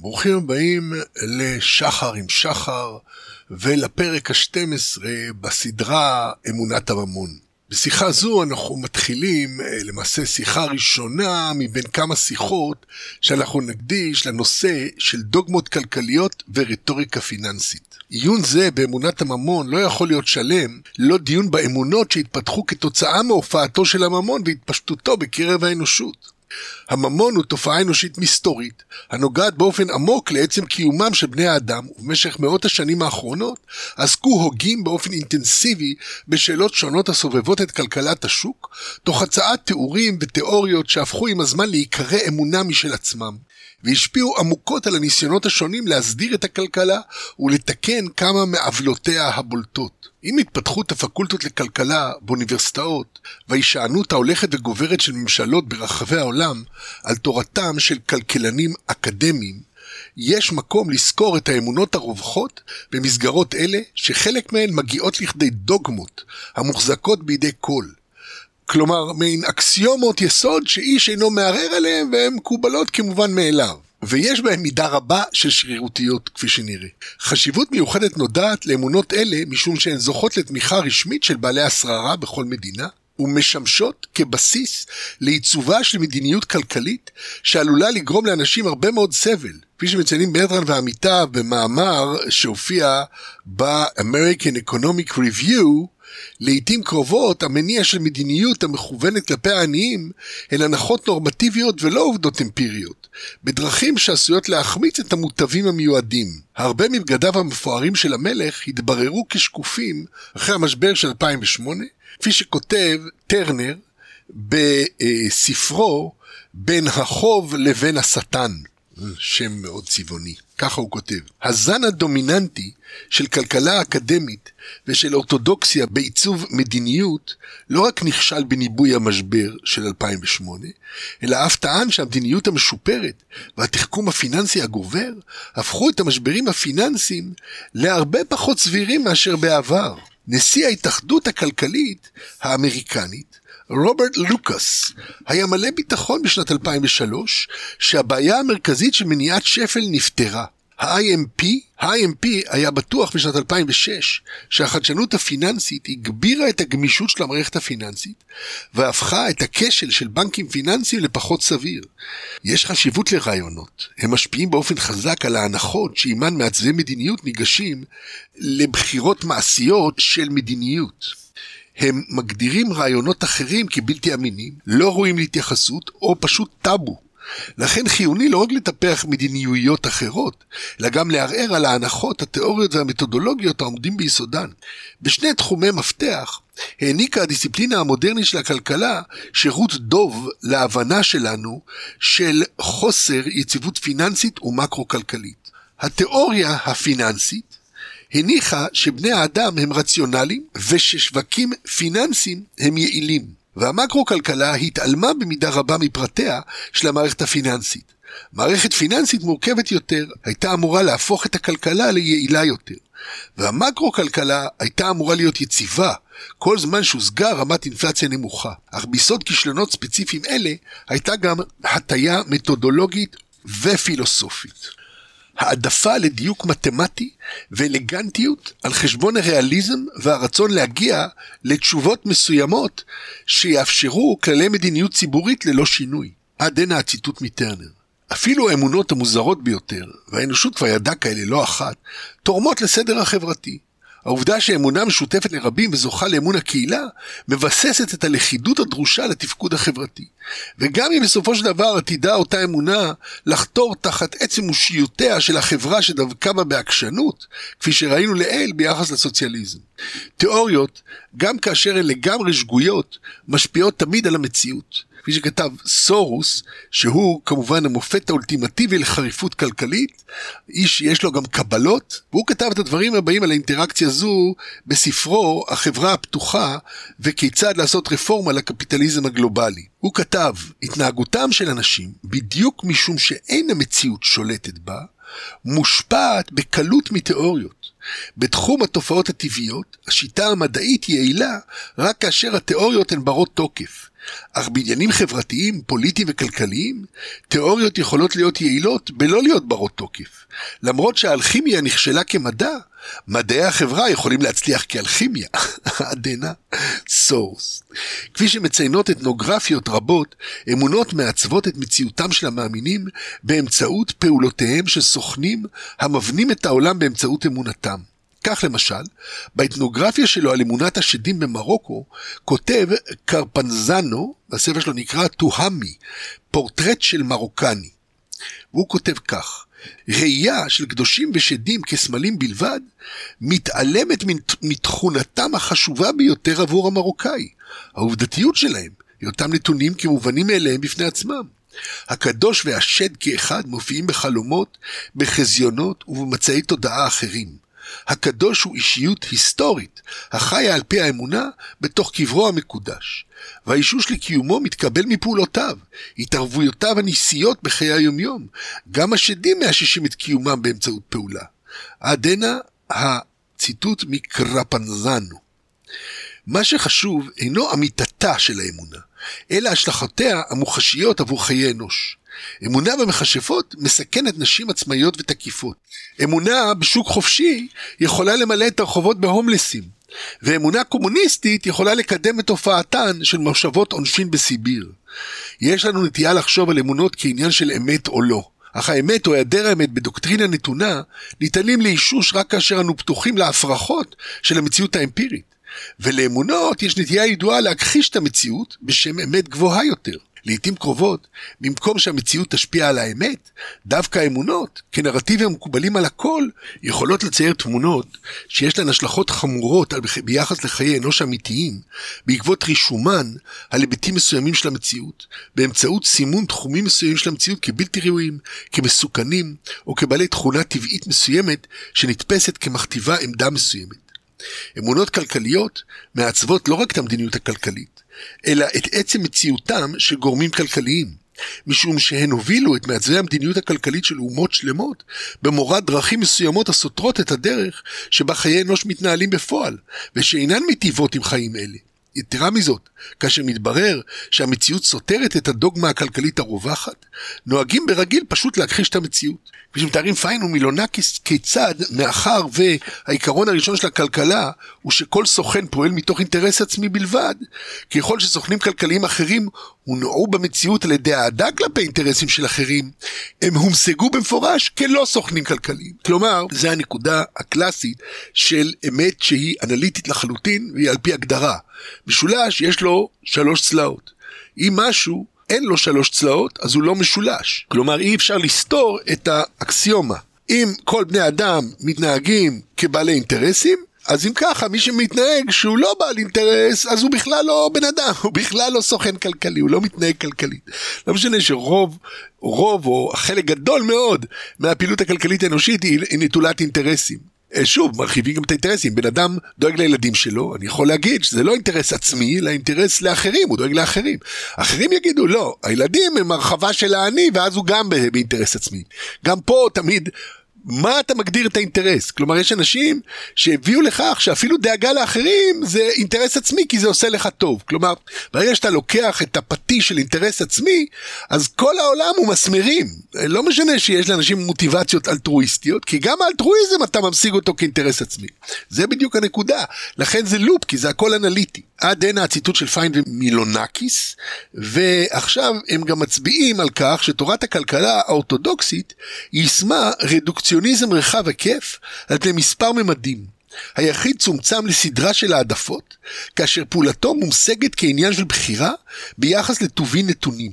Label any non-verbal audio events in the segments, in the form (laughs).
ברוכים הבאים לשחר עם שחר ולפרק ה-12 בסדרה אמונת הממון. בשיחה זו אנחנו מתחילים אה, למעשה שיחה ראשונה מבין כמה שיחות שאנחנו נקדיש לנושא של דוגמות כלכליות ורטוריקה פיננסית. עיון זה באמונת הממון לא יכול להיות שלם, לא דיון באמונות שהתפתחו כתוצאה מהופעתו של הממון והתפשטותו בקרב האנושות. הממון הוא תופעה אנושית מסתורית, הנוגעת באופן עמוק לעצם קיומם של בני האדם, ובמשך מאות השנים האחרונות עסקו הוגים באופן אינטנסיבי בשאלות שונות הסובבות את כלכלת השוק, תוך הצעת תיאורים ותיאוריות שהפכו עם הזמן להיקרא אמונה משל עצמם. והשפיעו עמוקות על הניסיונות השונים להסדיר את הכלכלה ולתקן כמה מעוולותיה הבולטות. עם התפתחות הפקולטות לכלכלה באוניברסיטאות וההישענות ההולכת וגוברת של ממשלות ברחבי העולם על תורתם של כלכלנים אקדמיים, יש מקום לזכור את האמונות הרווחות במסגרות אלה שחלק מהן מגיעות לכדי דוגמות המוחזקות בידי כל. כלומר, מעין אקסיומות יסוד שאיש אינו מערער עליהן והן מקובלות כמובן מאליו. ויש בהם מידה רבה של שרירותיות, כפי שנראה. חשיבות מיוחדת נודעת לאמונות אלה משום שהן זוכות לתמיכה רשמית של בעלי השררה בכל מדינה, ומשמשות כבסיס לעיצובה של מדיניות כלכלית שעלולה לגרום לאנשים הרבה מאוד סבל. כפי שמציינים ברטרן ועמיתיו במאמר שהופיע ב-American Economic Review, לעיתים קרובות המניע של מדיניות המכוונת כלפי העניים הן הנחות נורמטיביות ולא עובדות אמפיריות, בדרכים שעשויות להחמיץ את המוטבים המיועדים. הרבה מבגדיו המפוארים של המלך התבררו כשקופים אחרי המשבר של 2008, כפי שכותב טרנר בספרו בין החוב לבין השטן. שם מאוד צבעוני. ככה הוא כותב. הזן הדומיננטי של כלכלה אקדמית ושל אורתודוקסיה בעיצוב מדיניות לא רק נכשל בניבוי המשבר של 2008, אלא אף טען שהמדיניות המשופרת והתחכום הפיננסי הגובר הפכו את המשברים הפיננסיים להרבה פחות סבירים מאשר בעבר. נשיא ההתאחדות הכלכלית האמריקנית רוברט לוקאס היה מלא ביטחון בשנת 2003 שהבעיה המרכזית של מניעת שפל נפתרה. ה-IMP, ה-IMP היה בטוח בשנת 2006 שהחדשנות הפיננסית הגבירה את הגמישות של המערכת הפיננסית והפכה את הכשל של בנקים פיננסיים לפחות סביר. יש חשיבות לרעיונות, הם משפיעים באופן חזק על ההנחות שעימן מעצבי מדיניות ניגשים לבחירות מעשיות של מדיניות. הם מגדירים רעיונות אחרים כבלתי אמינים, לא ראויים להתייחסות או פשוט טאבו. לכן חיוני לא רק לטפח מדיניויות אחרות, אלא גם לערער על ההנחות, התיאוריות והמתודולוגיות העומדים ביסודן. בשני תחומי מפתח העניקה הדיסציפלינה המודרנית של הכלכלה שירות דוב להבנה שלנו של חוסר יציבות פיננסית ומקרו-כלכלית. התיאוריה הפיננסית הניחה שבני האדם הם רציונליים וששווקים פיננסיים הם יעילים. והמקרו-כלכלה התעלמה במידה רבה מפרטיה של המערכת הפיננסית. מערכת פיננסית מורכבת יותר הייתה אמורה להפוך את הכלכלה ליעילה יותר. והמקרו-כלכלה הייתה אמורה להיות יציבה, כל זמן שהושגה רמת אינפלציה נמוכה. אך ביסוד כישלונות ספציפיים אלה הייתה גם הטיה מתודולוגית ופילוסופית. העדפה לדיוק מתמטי ואלגנטיות על חשבון הריאליזם והרצון להגיע לתשובות מסוימות שיאפשרו כללי מדיניות ציבורית ללא שינוי. עד הנה הציטוט מטרנר. אפילו האמונות המוזרות ביותר, והאנושות כבר ידעה כאלה לא אחת, תורמות לסדר החברתי. העובדה שאמונה משותפת לרבים וזוכה לאמון הקהילה, מבססת את הלכידות הדרושה לתפקוד החברתי. וגם אם בסופו של דבר עתידה אותה אמונה לחתור תחת עצם אושיותיה של החברה שדבקה בה בעקשנות, כפי שראינו לעיל ביחס לסוציאליזם. תיאוריות, גם כאשר הן לגמרי שגויות, משפיעות תמיד על המציאות. כפי שכתב סורוס, שהוא כמובן המופת האולטימטיבי לחריפות כלכלית, איש שיש לו גם קבלות, והוא כתב את הדברים הבאים על האינטראקציה זו בספרו "החברה הפתוחה וכיצד לעשות רפורמה לקפיטליזם הגלובלי". הוא כתב, התנהגותם של אנשים, בדיוק משום שאין המציאות שולטת בה, מושפעת בקלות מתיאוריות. בתחום התופעות הטבעיות, השיטה המדעית יעילה רק כאשר התיאוריות הן ברות תוקף. אך בעניינים חברתיים, פוליטיים וכלכליים, תיאוריות יכולות להיות יעילות בלא להיות ברות תוקף. למרות שהאלכימיה נכשלה כמדע, מדעי החברה יכולים להצליח כאלכימיה. (laughs) עדנה סורס. כפי שמציינות אתנוגרפיות רבות, אמונות מעצבות את מציאותם של המאמינים באמצעות פעולותיהם של סוכנים המבנים את העולם באמצעות אמונתם. כך למשל, באתנוגרפיה שלו על אמונת השדים במרוקו, כותב קרפנזנו, בספר שלו נקרא טוהמי, פורטרט של מרוקני. והוא כותב כך: ראייה של קדושים ושדים כסמלים בלבד, מתעלמת מתכונתם החשובה ביותר עבור המרוקאי, העובדתיות שלהם, היותם נתונים כמובנים מאליהם בפני עצמם. הקדוש והשד כאחד מופיעים בחלומות, בחזיונות ובמצעי תודעה אחרים. הקדוש הוא אישיות היסטורית, החיה על פי האמונה בתוך קברו המקודש. והאישוש לקיומו מתקבל מפעולותיו, התערבויותיו הניסיות בחיי היומיום. גם השדים מאששים את קיומם באמצעות פעולה. עד הנה הציטוט מקרפנזנו. מה שחשוב אינו אמיתתה של האמונה, אלא השלכותיה המוחשיות עבור חיי אנוש. אמונה במכשפות מסכנת נשים עצמאיות ותקיפות. אמונה בשוק חופשי יכולה למלא את הרחובות בהומלסים. ואמונה קומוניסטית יכולה לקדם את תופעתן של מושבות עונשין בסיביר. יש לנו נטייה לחשוב על אמונות כעניין של אמת או לא. אך האמת או היעדר האמת בדוקטרינה נתונה ניתנים לאישוש רק כאשר אנו פתוחים להפרחות של המציאות האמפירית. ולאמונות יש נטייה ידועה להכחיש את המציאות בשם אמת גבוהה יותר. לעתים קרובות, במקום שהמציאות תשפיע על האמת, דווקא האמונות, כנרטיבים המקובלים על הכל, יכולות לצייר תמונות שיש להן השלכות חמורות ביחס לחיי אנוש אמיתיים, בעקבות רישומן על היבטים מסוימים של המציאות, באמצעות סימון תחומים מסוימים של המציאות כבלתי ראויים, כמסוכנים, או כבעלי תכונה טבעית מסוימת, שנתפסת כמכתיבה עמדה מסוימת. אמונות כלכליות מעצבות לא רק את המדיניות הכלכלית, אלא את עצם מציאותם של גורמים כלכליים. משום שהן הובילו את מעצבי המדיניות הכלכלית של אומות שלמות במורד דרכים מסוימות הסותרות את הדרך שבה חיי אנוש מתנהלים בפועל, ושאינן מיטיבות עם חיים אלה. יתרה מזאת, כאשר מתברר שהמציאות סותרת את הדוגמה הכלכלית הרווחת, נוהגים ברגיל פשוט להכחיש את המציאות. כפי שמתארים פיין ומילונקיס כיצד, מאחר והעיקרון הראשון של הכלכלה הוא שכל סוכן פועל מתוך אינטרס עצמי בלבד, ככל שסוכנים כלכליים אחרים הונעו במציאות על ידי אהדה כלפי אינטרסים של אחרים, הם הומשגו במפורש כלא סוכנים כלכליים. כלומר, זו הנקודה הקלאסית של אמת שהיא אנליטית לחלוטין והיא על פי הגדרה. משולש יש לו שלוש צלעות. אם משהו אין לו שלוש צלעות, אז הוא לא משולש. כלומר, אי אפשר לסתור את האקסיומה. אם כל בני אדם מתנהגים כבעלי אינטרסים, אז אם ככה, מי שמתנהג שהוא לא בעל אינטרס, אז הוא בכלל לא בן אדם, הוא בכלל לא סוכן כלכלי, הוא לא מתנהג כלכלית. לא משנה שרוב, רוב או חלק גדול מאוד מהפעילות הכלכלית האנושית היא, היא נטולת אינטרסים. אה, שוב, מרחיבים גם את האינטרסים. בן אדם דואג לילדים שלו, אני יכול להגיד שזה לא אינטרס עצמי, אלא אינטרס לאחרים, הוא דואג לאחרים. אחרים יגידו, לא, הילדים הם הרחבה של האני, ואז הוא גם באינטרס עצמי. גם פה תמיד מה אתה מגדיר את האינטרס? כלומר, יש אנשים שהביאו לכך שאפילו דאגה לאחרים זה אינטרס עצמי כי זה עושה לך טוב. כלומר, ברגע שאתה לוקח את הפטיש של אינטרס עצמי, אז כל העולם הוא מסמרים. לא משנה שיש לאנשים מוטיבציות אלטרואיסטיות, כי גם האלטרואיזם אתה ממשיג אותו כאינטרס עצמי. זה בדיוק הנקודה. לכן זה לופ, כי זה הכל אנליטי. עד הנה הציטוט של פיין ומילונקיס, ועכשיו הם גם מצביעים על כך שתורת הכלכלה האורתודוקסית יישמה רדוקציוניזם רחב היקף על פני מספר ממדים. היחיד צומצם לסדרה של העדפות, כאשר פעולתו מומשגת כעניין של בחירה ביחס לטובין נתונים.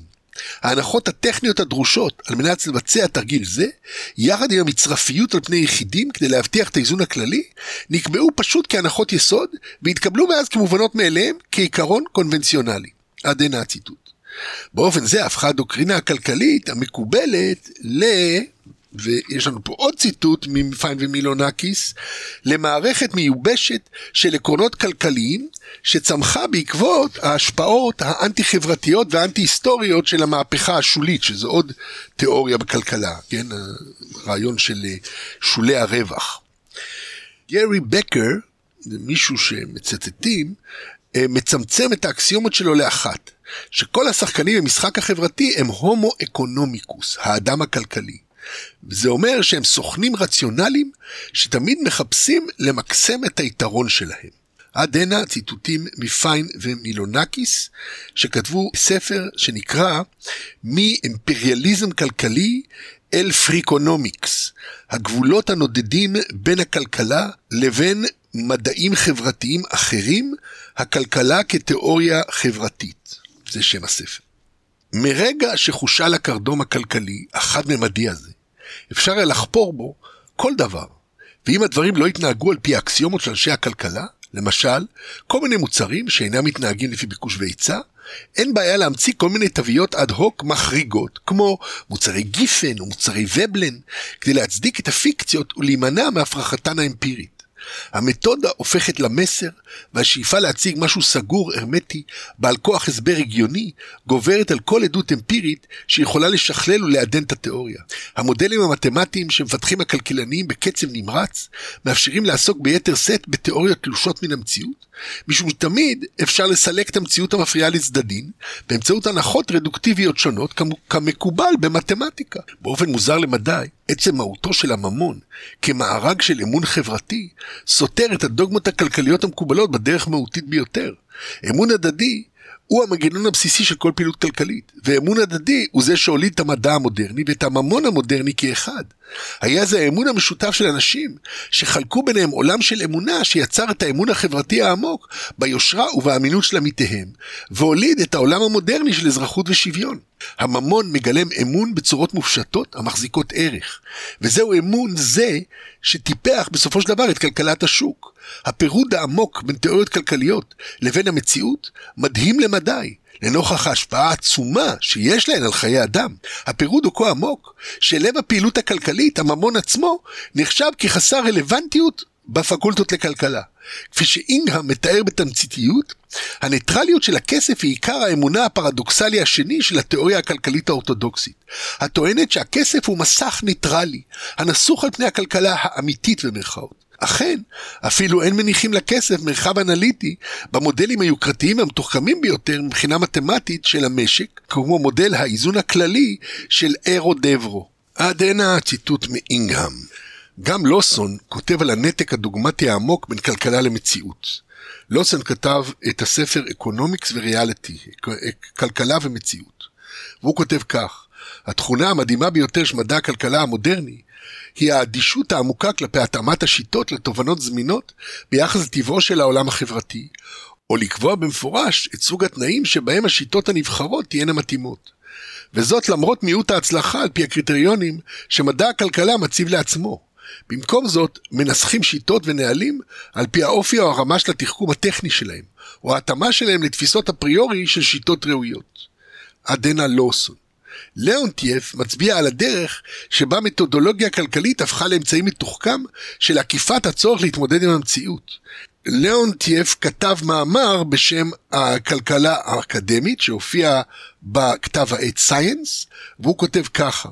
ההנחות הטכניות הדרושות על מנת לבצע תרגיל זה, יחד עם המצרפיות על פני יחידים כדי להבטיח את האיזון הכללי, נקבעו פשוט כהנחות יסוד, והתקבלו מאז כמובנות מאליהם כעיקרון קונבנציונלי. עד הנה הציטוט. באופן זה הפכה הדוקטרינה הכלכלית המקובלת ל... ויש לנו פה עוד ציטוט מפיין ומילונקיס, למערכת מיובשת של עקרונות כלכליים שצמחה בעקבות ההשפעות האנטי-חברתיות והאנטי-היסטוריות של המהפכה השולית, שזו עוד תיאוריה בכלכלה, כן? הרעיון של שולי הרווח. גרי בקר, מישהו שמצטטים, אה, מצמצם את האקסיומות שלו לאחת, שכל השחקנים במשחק החברתי הם הומו אקונומיקוס, האדם הכלכלי. זה אומר שהם סוכנים רציונליים שתמיד מחפשים למקסם את היתרון שלהם. עד הנה ציטוטים מפיין ומילונקיס, שכתבו ספר שנקרא מאימפריאליזם כלכלי אל פריקונומיקס, הגבולות הנודדים בין הכלכלה לבין מדעים חברתיים אחרים, הכלכלה כתיאוריה חברתית. זה שם הספר. מרגע שחושל הקרדום הכלכלי, החד-ממדי הזה, אפשר היה לחפור בו כל דבר. ואם הדברים לא יתנהגו על פי האקסיומות של אנשי הכלכלה, למשל, כל מיני מוצרים שאינם מתנהגים לפי ביקוש והיצע, אין בעיה להמציא כל מיני תוויות אד הוק מחריגות, כמו מוצרי גיפן או מוצרי ובלן, כדי להצדיק את הפיקציות ולהימנע מהפרחתן האמפירית. המתודה הופכת למסר, והשאיפה להציג משהו סגור, הרמטי, בעל כוח הסבר הגיוני, גוברת על כל עדות אמפירית שיכולה לשכלל ולעדן את התיאוריה. המודלים המתמטיים שמפתחים הכלכלנים בקצב נמרץ, מאפשרים לעסוק ביתר שאת בתיאוריות תלושות מן המציאות, משום שתמיד אפשר לסלק את המציאות המפריעה לצדדים, באמצעות הנחות רדוקטיביות שונות, כמקובל במתמטיקה. באופן מוזר למדי, עצם מהותו של הממון כמארג של אמון חברתי סותר את הדוגמות הכלכליות המקובלות בדרך מהותית ביותר. אמון הדדי הוא המנגנון הבסיסי של כל פעילות כלכלית, ואמון הדדי הוא זה שהוליד את המדע המודרני ואת הממון המודרני כאחד. היה זה האמון המשותף של אנשים שחלקו ביניהם עולם של אמונה שיצר את האמון החברתי העמוק ביושרה ובאמינות של עמיתיהם, והוליד את העולם המודרני של אזרחות ושוויון. הממון מגלם אמון בצורות מופשטות המחזיקות ערך, וזהו אמון זה שטיפח בסופו של דבר את כלכלת השוק. הפירוד העמוק בין תיאוריות כלכליות לבין המציאות מדהים למדי. לנוכח ההשפעה העצומה שיש להן על חיי אדם. הפירוד הוא כה עמוק, שלב הפעילות הכלכלית, הממון עצמו, נחשב כחסר רלוונטיות בפקולטות לכלכלה. כפי שאינגהם מתאר בתמציתיות, הניטרליות של הכסף היא עיקר האמונה הפרדוקסלי השני של התיאוריה הכלכלית האורתודוקסית, הטוענת שהכסף הוא מסך ניטרלי, הנסוך על פני הכלכלה האמיתית במרכאות. אכן, אפילו אין מניחים לכסף מרחב אנליטי במודלים היוקרתיים המתוחכמים ביותר מבחינה מתמטית של המשק, כמו מודל האיזון הכללי של אירו דברו. עד הנה הציטוט מאינגהם. גם לוסון כותב על הנתק הדוגמטי העמוק בין כלכלה למציאות. לוסון כתב את הספר Economics ו Reality, כלכלה ומציאות. והוא כותב כך: התכונה המדהימה ביותר של מדע הכלכלה המודרני היא האדישות העמוקה כלפי התאמת השיטות לתובנות זמינות ביחס לטבעו של העולם החברתי, או לקבוע במפורש את סוג התנאים שבהם השיטות הנבחרות תהיינה מתאימות. וזאת למרות מיעוט ההצלחה על פי הקריטריונים שמדע הכלכלה מציב לעצמו. במקום זאת, מנסחים שיטות ונהלים על פי האופי או הרמה של התחכום הטכני שלהם, או ההתאמה שלהם לתפיסות אפריורי של שיטות ראויות. עדנה לוסון ליאונטייף מצביע על הדרך שבה מתודולוגיה כלכלית הפכה לאמצעי מתוחכם של עקיפת הצורך להתמודד עם המציאות. ליאונטייף כתב מאמר בשם הכלכלה האקדמית שהופיע בכתב העת סייאנס והוא כותב ככה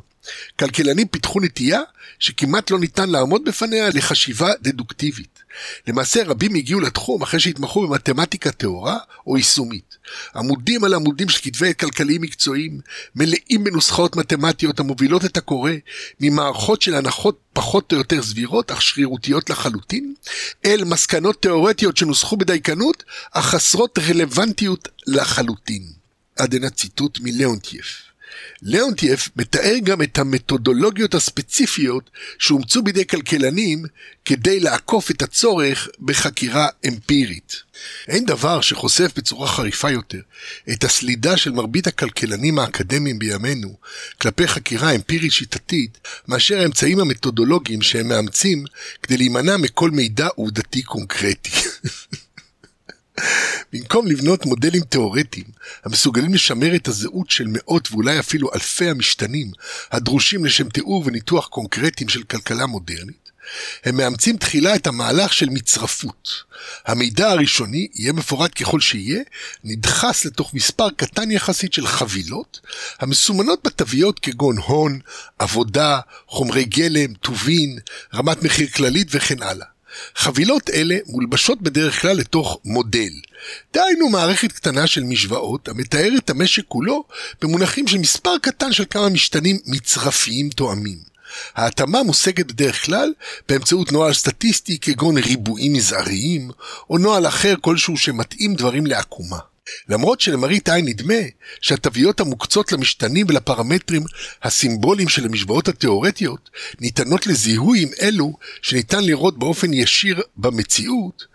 כלכלנים פיתחו נטייה שכמעט לא ניתן לעמוד בפניה לחשיבה דדוקטיבית. למעשה רבים הגיעו לתחום אחרי שהתמחו במתמטיקה טהורה או יישומית. עמודים על עמודים של כתבי כלכליים מקצועיים, מלאים בנוסחאות מתמטיות המובילות את הקורא ממערכות של הנחות פחות או יותר סבירות אך שרירותיות לחלוטין, אל מסקנות תאורטיות שנוסחו בדייקנות אך חסרות רלוונטיות לחלוטין. עד הנה ציטוט מליאונטייף. ליאונטייף מתאר גם את המתודולוגיות הספציפיות שאומצו בידי כלכלנים כדי לעקוף את הצורך בחקירה אמפירית. אין דבר שחושף בצורה חריפה יותר את הסלידה של מרבית הכלכלנים האקדמיים בימינו כלפי חקירה אמפירית שיטתית מאשר האמצעים המתודולוגיים שהם מאמצים כדי להימנע מכל מידע עובדתי קונקרטי. (laughs) במקום לבנות מודלים תאורטיים המסוגלים לשמר את הזהות של מאות ואולי אפילו אלפי המשתנים הדרושים לשם תיאור וניתוח קונקרטיים של כלכלה מודרנית, הם מאמצים תחילה את המהלך של מצרפות. המידע הראשוני, יהיה מפורט ככל שיהיה, נדחס לתוך מספר קטן יחסית של חבילות, המסומנות בתוויות כגון הון, עבודה, חומרי גלם, טובין, רמת מחיר כללית וכן הלאה. חבילות אלה מולבשות בדרך כלל לתוך מודל. דהיינו מערכת קטנה של משוואות המתארת את המשק כולו במונחים של מספר קטן של כמה משתנים מצרפיים תואמים. ההתאמה מושגת בדרך כלל באמצעות נוהל סטטיסטי כגון ריבועים מזעריים, או נוהל אחר כלשהו שמתאים דברים לעקומה. למרות שלמראית עין נדמה שהתוויות המוקצות למשתנים ולפרמטרים הסימבוליים של המשוואות התאורטיות ניתנות לזיהוי עם אלו שניתן לראות באופן ישיר במציאות,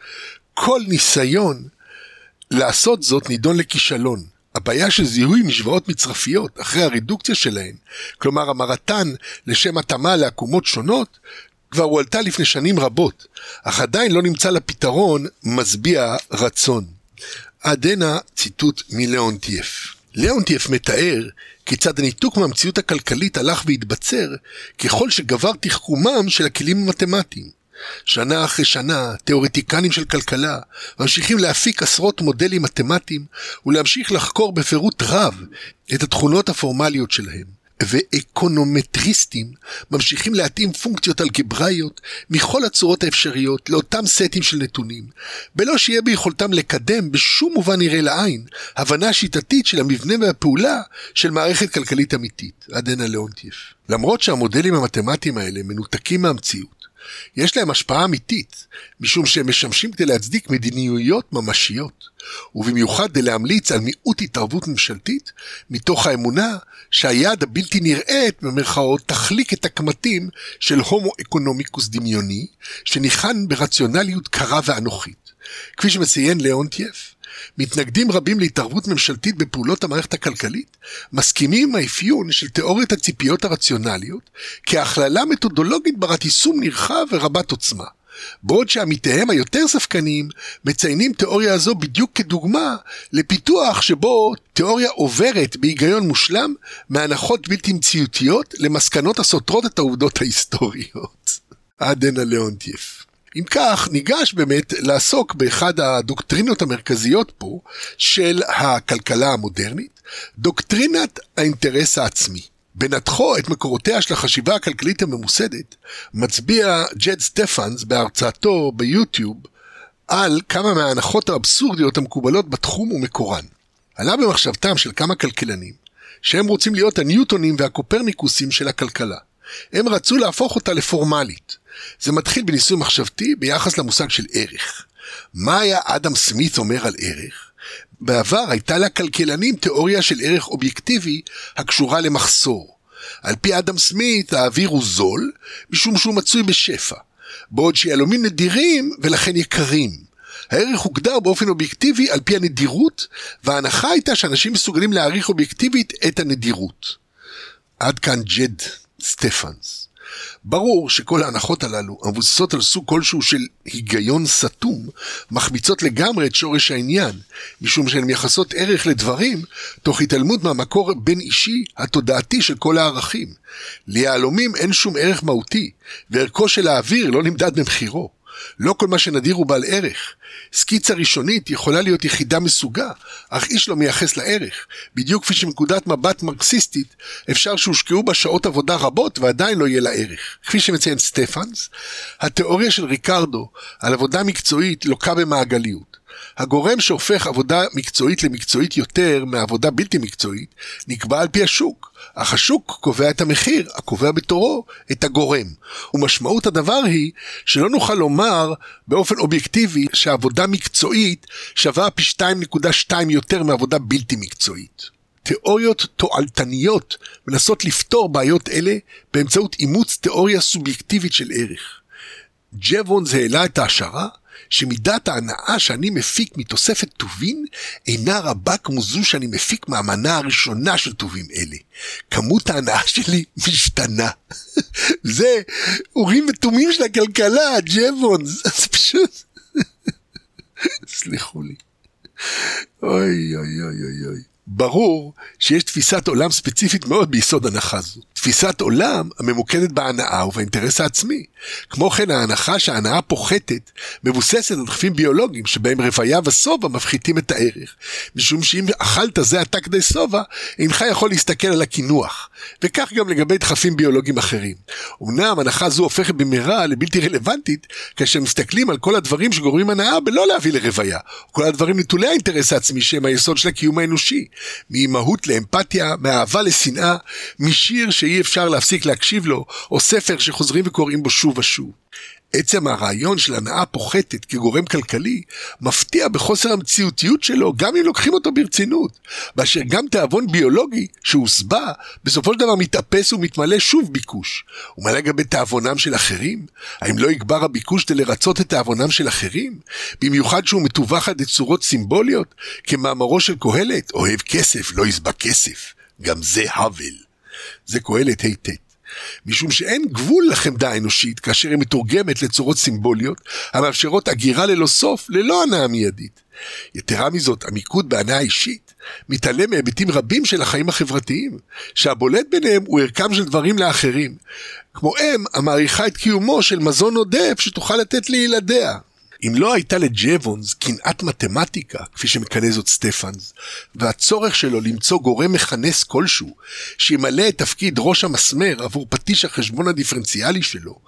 כל ניסיון לעשות זאת נידון לכישלון. הבעיה של זיהוי משוואות מצרפיות אחרי הרדוקציה שלהן, כלומר המרתן לשם התאמה לעקומות שונות, כבר הועלתה לפני שנים רבות, אך עדיין לא נמצא לה פתרון משביע רצון. עד הנה ציטוט מלאונטייף. לאונטייף מתאר כיצד הניתוק מהמציאות הכלכלית הלך והתבצר ככל שגבר תחכומם של הכלים המתמטיים. שנה אחרי שנה, תאורטיקנים של כלכלה ממשיכים להפיק עשרות מודלים מתמטיים ולהמשיך לחקור בפירוט רב את התכונות הפורמליות שלהם. ואקונומטריסטים ממשיכים להתאים פונקציות אלגבראיות מכל הצורות האפשריות לאותם סטים של נתונים, בלא שיהיה ביכולתם לקדם בשום מובן נראה לעין הבנה שיטתית של המבנה והפעולה של מערכת כלכלית אמיתית, עד הנה לאונטייף. למרות שהמודלים המתמטיים האלה מנותקים מהמציאות, יש להם השפעה אמיתית, משום שהם משמשים כדי להצדיק מדיניויות ממשיות, ובמיוחד כדי להמליץ על מיעוט התערבות ממשלתית, מתוך האמונה שהיד הבלתי נראית, במרכאות, תחליק את הקמטים של הומו אקונומיקוס דמיוני, שניחן ברציונליות קרה ואנוכית. כפי שמציין ליאונטייף, מתנגדים רבים להתערבות ממשלתית בפעולות המערכת הכלכלית, מסכימים עם האפיון של תיאוריית הציפיות הרציונליות כהכללה מתודולוגית ברת יישום נרחב ורבת עוצמה. בעוד שעמיתיהם היותר ספקניים מציינים תיאוריה זו בדיוק כדוגמה לפיתוח שבו תיאוריה עוברת בהיגיון מושלם מהנחות בלתי מציאותיות למסקנות הסותרות את העובדות ההיסטוריות. עד הנה ליאונטייף. אם כך, ניגש באמת לעסוק באחד הדוקטרינות המרכזיות פה של הכלכלה המודרנית, דוקטרינת האינטרס העצמי. בנתחו את מקורותיה של החשיבה הכלכלית הממוסדת, מצביע ג'ד סטפנס בהרצאתו ביוטיוב על כמה מההנחות האבסורדיות המקובלות בתחום ומקורן. עלה במחשבתם של כמה כלכלנים, שהם רוצים להיות הניוטונים והקופרניקוסים של הכלכלה. הם רצו להפוך אותה לפורמלית. זה מתחיל בניסוי מחשבתי ביחס למושג של ערך. מה היה אדם סמית אומר על ערך? בעבר הייתה לכלכלנים תיאוריה של ערך אובייקטיבי הקשורה למחסור. על פי אדם סמית האוויר הוא זול, משום שהוא מצוי בשפע, בעוד שיהלומים נדירים ולכן יקרים. הערך הוגדר באופן אובייקטיבי על פי הנדירות, וההנחה הייתה שאנשים מסוגלים להעריך אובייקטיבית את הנדירות. עד כאן ג'ד סטפנס. ברור שכל ההנחות הללו, המבוססות על סוג כלשהו של היגיון סתום, מחמיצות לגמרי את שורש העניין, משום שהן מייחסות ערך לדברים, תוך התעלמות מהמקור בין אישי התודעתי של כל הערכים. ליהלומים אין שום ערך מהותי, וערכו של האוויר לא נמדד במחירו. לא כל מה שנדיר הוא בעל ערך. סקיצה ראשונית יכולה להיות יחידה מסוגה, אך איש לא מייחס לה ערך. בדיוק כפי שמנקודת מבט מרקסיסטית, אפשר שהושקעו בה שעות עבודה רבות ועדיין לא יהיה לה ערך. כפי שמציין סטפנס, התיאוריה של ריקרדו על עבודה מקצועית לוקה במעגליות. הגורם שהופך עבודה מקצועית למקצועית יותר מעבודה בלתי מקצועית, נקבע על פי השוק. אך השוק קובע את המחיר, הקובע בתורו את הגורם. ומשמעות הדבר היא שלא נוכל לומר באופן אובייקטיבי שעבודה מקצועית שווה פי 2.2 יותר מעבודה בלתי מקצועית. תיאוריות תועלתניות מנסות לפתור בעיות אלה באמצעות אימוץ תיאוריה סובייקטיבית של ערך. ג'וונס העלה את ההשערה שמידת ההנאה שאני מפיק מתוספת טובין אינה רבה כמו זו שאני מפיק מהמנה הראשונה של טובים אלה. כמות ההנאה שלי משתנה. (laughs) זה אורים ותומים של הכלכלה, ג'בונס, זה פשוט... (laughs) סליחו לי. אוי אוי אוי אוי אוי. ברור שיש תפיסת עולם ספציפית מאוד ביסוד הנחה זו. תפיסת עולם הממוקדת בהנאה ובאינטרס העצמי. כמו כן ההנחה שההנאה פוחתת מבוססת על דחפים ביולוגיים שבהם רוויה ושובע מפחיתים את הערך. משום שאם אכלת זה עתה כדי שובע, אינך יכול להסתכל על הקינוח. וכך גם לגבי דחפים ביולוגיים אחרים. אמנם הנחה זו הופכת במהרה לבלתי רלוונטית כאשר מסתכלים על כל הדברים שגורמים הנאה בלא להביא לרוויה. כל הדברים נטולי האינטרס העצמי שהם היסוד של הקיום האנושי. מאימהות לאמפתיה, מאהבה לשנאה, משיר שאי אפשר להפסיק להקשיב לו, או ספר שחוזרים וקוראים בו שוב ושוב. עצם הרעיון של הנאה פוחתת כגורם כלכלי מפתיע בחוסר המציאותיות שלו גם אם לוקחים אותו ברצינות. באשר גם תיאבון ביולוגי שהוסבע בסופו של דבר מתאפס ומתמלא שוב ביקוש. ומה לגבי תיאבונם של אחרים? האם לא יגבר הביקוש כדי לרצות את תיאבונם של אחרים? במיוחד שהוא מתווך עד לצורות סימבוליות? כמאמרו של קהלת, אוהב כסף לא יסבע כסף. גם זה האבל. זה קהלת היטט. משום שאין גבול לחמדה האנושית כאשר היא מתורגמת לצורות סימבוליות המאפשרות הגירה ללא סוף ללא הנאה מיידית. יתרה מזאת, המיקוד בהנאה אישית מתעלם מהיבטים רבים של החיים החברתיים, שהבולט ביניהם הוא ערכם של דברים לאחרים, כמו אם המעריכה את קיומו של מזון עודף שתוכל לתת לילדיה. אם לא הייתה לג'בונס קנאת מתמטיקה, כפי שמכנה זאת סטפנס, והצורך שלו למצוא גורם מכנס כלשהו, שימלא את תפקיד ראש המסמר עבור פטיש החשבון הדיפרנציאלי שלו,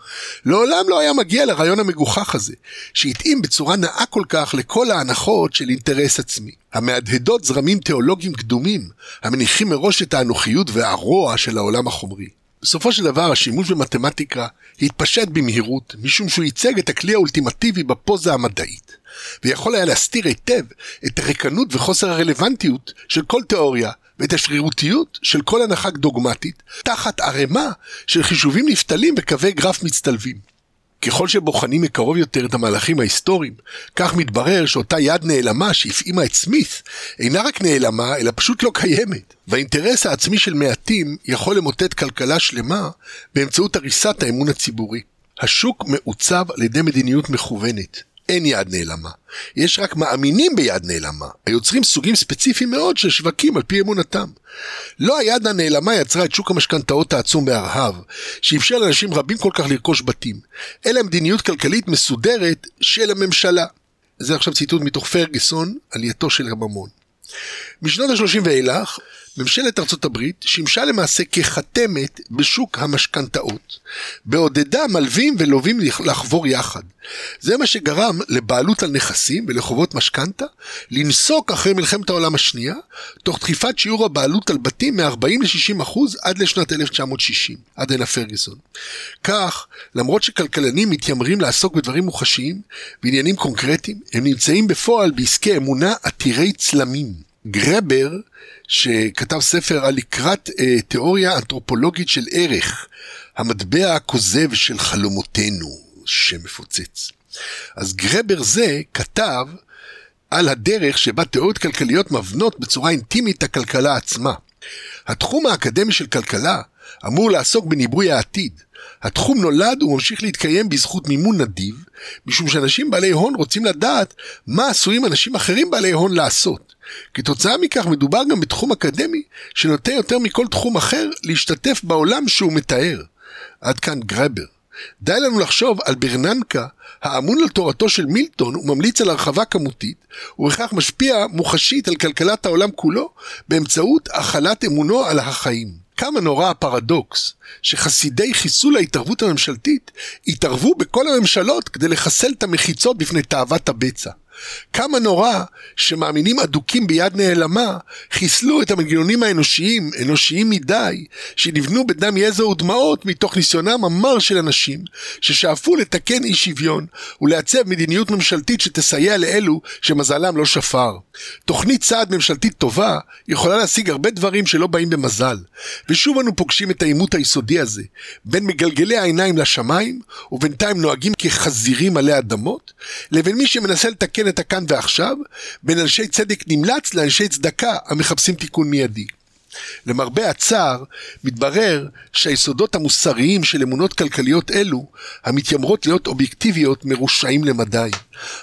לעולם לא היה מגיע לרעיון המגוחך הזה, שהתאים בצורה נאה כל כך לכל ההנחות של אינטרס עצמי, המהדהדות זרמים תיאולוגיים קדומים, המניחים מראש את האנוכיות והרוע של העולם החומרי. בסופו של דבר השימוש במתמטיקה התפשט במהירות, משום שהוא ייצג את הכלי האולטימטיבי בפוזה המדעית, ויכול היה להסתיר היטב את הריקנות וחוסר הרלוונטיות של כל תיאוריה, ואת השרירותיות של כל הנחה דוגמטית, תחת ערימה של חישובים נפתלים וקווי גרף מצטלבים. ככל שבוחנים מקרוב יותר את המהלכים ההיסטוריים, כך מתברר שאותה יד נעלמה שהפעימה את סמית, אינה רק נעלמה, אלא פשוט לא קיימת. והאינטרס העצמי של מעטים יכול למוטט כלכלה שלמה באמצעות הריסת האמון הציבורי. השוק מעוצב על ידי מדיניות מכוונת. אין יד נעלמה. יש רק מאמינים ביד נעלמה, היוצרים סוגים ספציפיים מאוד של שווקים על פי אמונתם. לא היד הנעלמה יצרה את שוק המשכנתאות העצום בארהב, שאפשר לאנשים רבים כל כך לרכוש בתים, אלא מדיניות כלכלית מסודרת של הממשלה. זה עכשיו ציטוט מתוך פרגוסון, עלייתו של הממון. משנות ה-30 ואילך, ממשלת ארצות הברית שימשה למעשה כחתמת בשוק המשכנתאות, בעודדה מלווים ולווים לחבור יחד. זה מה שגרם לבעלות על נכסים ולחובות משכנתה לנסוק אחרי מלחמת העולם השנייה, תוך דחיפת שיעור הבעלות על בתים מ-40 ל-60 אחוז עד לשנת 1960, עד הנה פרגוסון. כך, למרות שכלכלנים מתיימרים לעסוק בדברים מוחשיים, בעניינים קונקרטיים, הם נמצאים בפועל בעסקי אמונה עתירי צלמים. גרבר, שכתב ספר על לקראת אה, תיאוריה אנתרופולוגית של ערך, המטבע הכוזב של חלומותינו, שמפוצץ. אז גרבר זה כתב על הדרך שבה תיאוריות כלכליות מבנות בצורה אינטימית את הכלכלה עצמה. התחום האקדמי של כלכלה אמור לעסוק בניבוי העתיד. התחום נולד וממשיך להתקיים בזכות מימון נדיב, משום שאנשים בעלי הון רוצים לדעת מה עשויים אנשים אחרים בעלי הון לעשות. כתוצאה מכך מדובר גם בתחום אקדמי שנוטה יותר מכל תחום אחר להשתתף בעולם שהוא מתאר. עד כאן גרבר. די לנו לחשוב על ברננקה, האמון על תורתו של מילטון וממליץ על הרחבה כמותית, ובכך משפיע מוחשית על כלכלת העולם כולו, באמצעות החלת אמונו על החיים. כמה נורא הפרדוקס, שחסידי חיסול ההתערבות הממשלתית התערבו בכל הממשלות כדי לחסל את המחיצות בפני תאוות הבצע. כמה נורא שמאמינים אדוקים ביד נעלמה חיסלו את המנגנונים האנושיים, אנושיים מדי, שנבנו בדם יזע ודמעות מתוך ניסיונם המר של אנשים ששאפו לתקן אי שוויון ולעצב מדיניות ממשלתית שתסייע לאלו שמזלם לא שפר. תוכנית צעד ממשלתית טובה יכולה להשיג הרבה דברים שלא באים במזל, ושוב אנו פוגשים את העימות היסודי הזה, בין מגלגלי העיניים לשמיים, ובינתיים נוהגים כחזירים עלי אדמות, לבין מי שמנסה לתקן את הכאן ועכשיו, בין אנשי צדק נמלץ לאנשי צדקה המחפשים תיקון מיידי. למרבה הצער, מתברר שהיסודות המוסריים של אמונות כלכליות אלו, המתיימרות להיות אובייקטיביות, מרושעים למדי.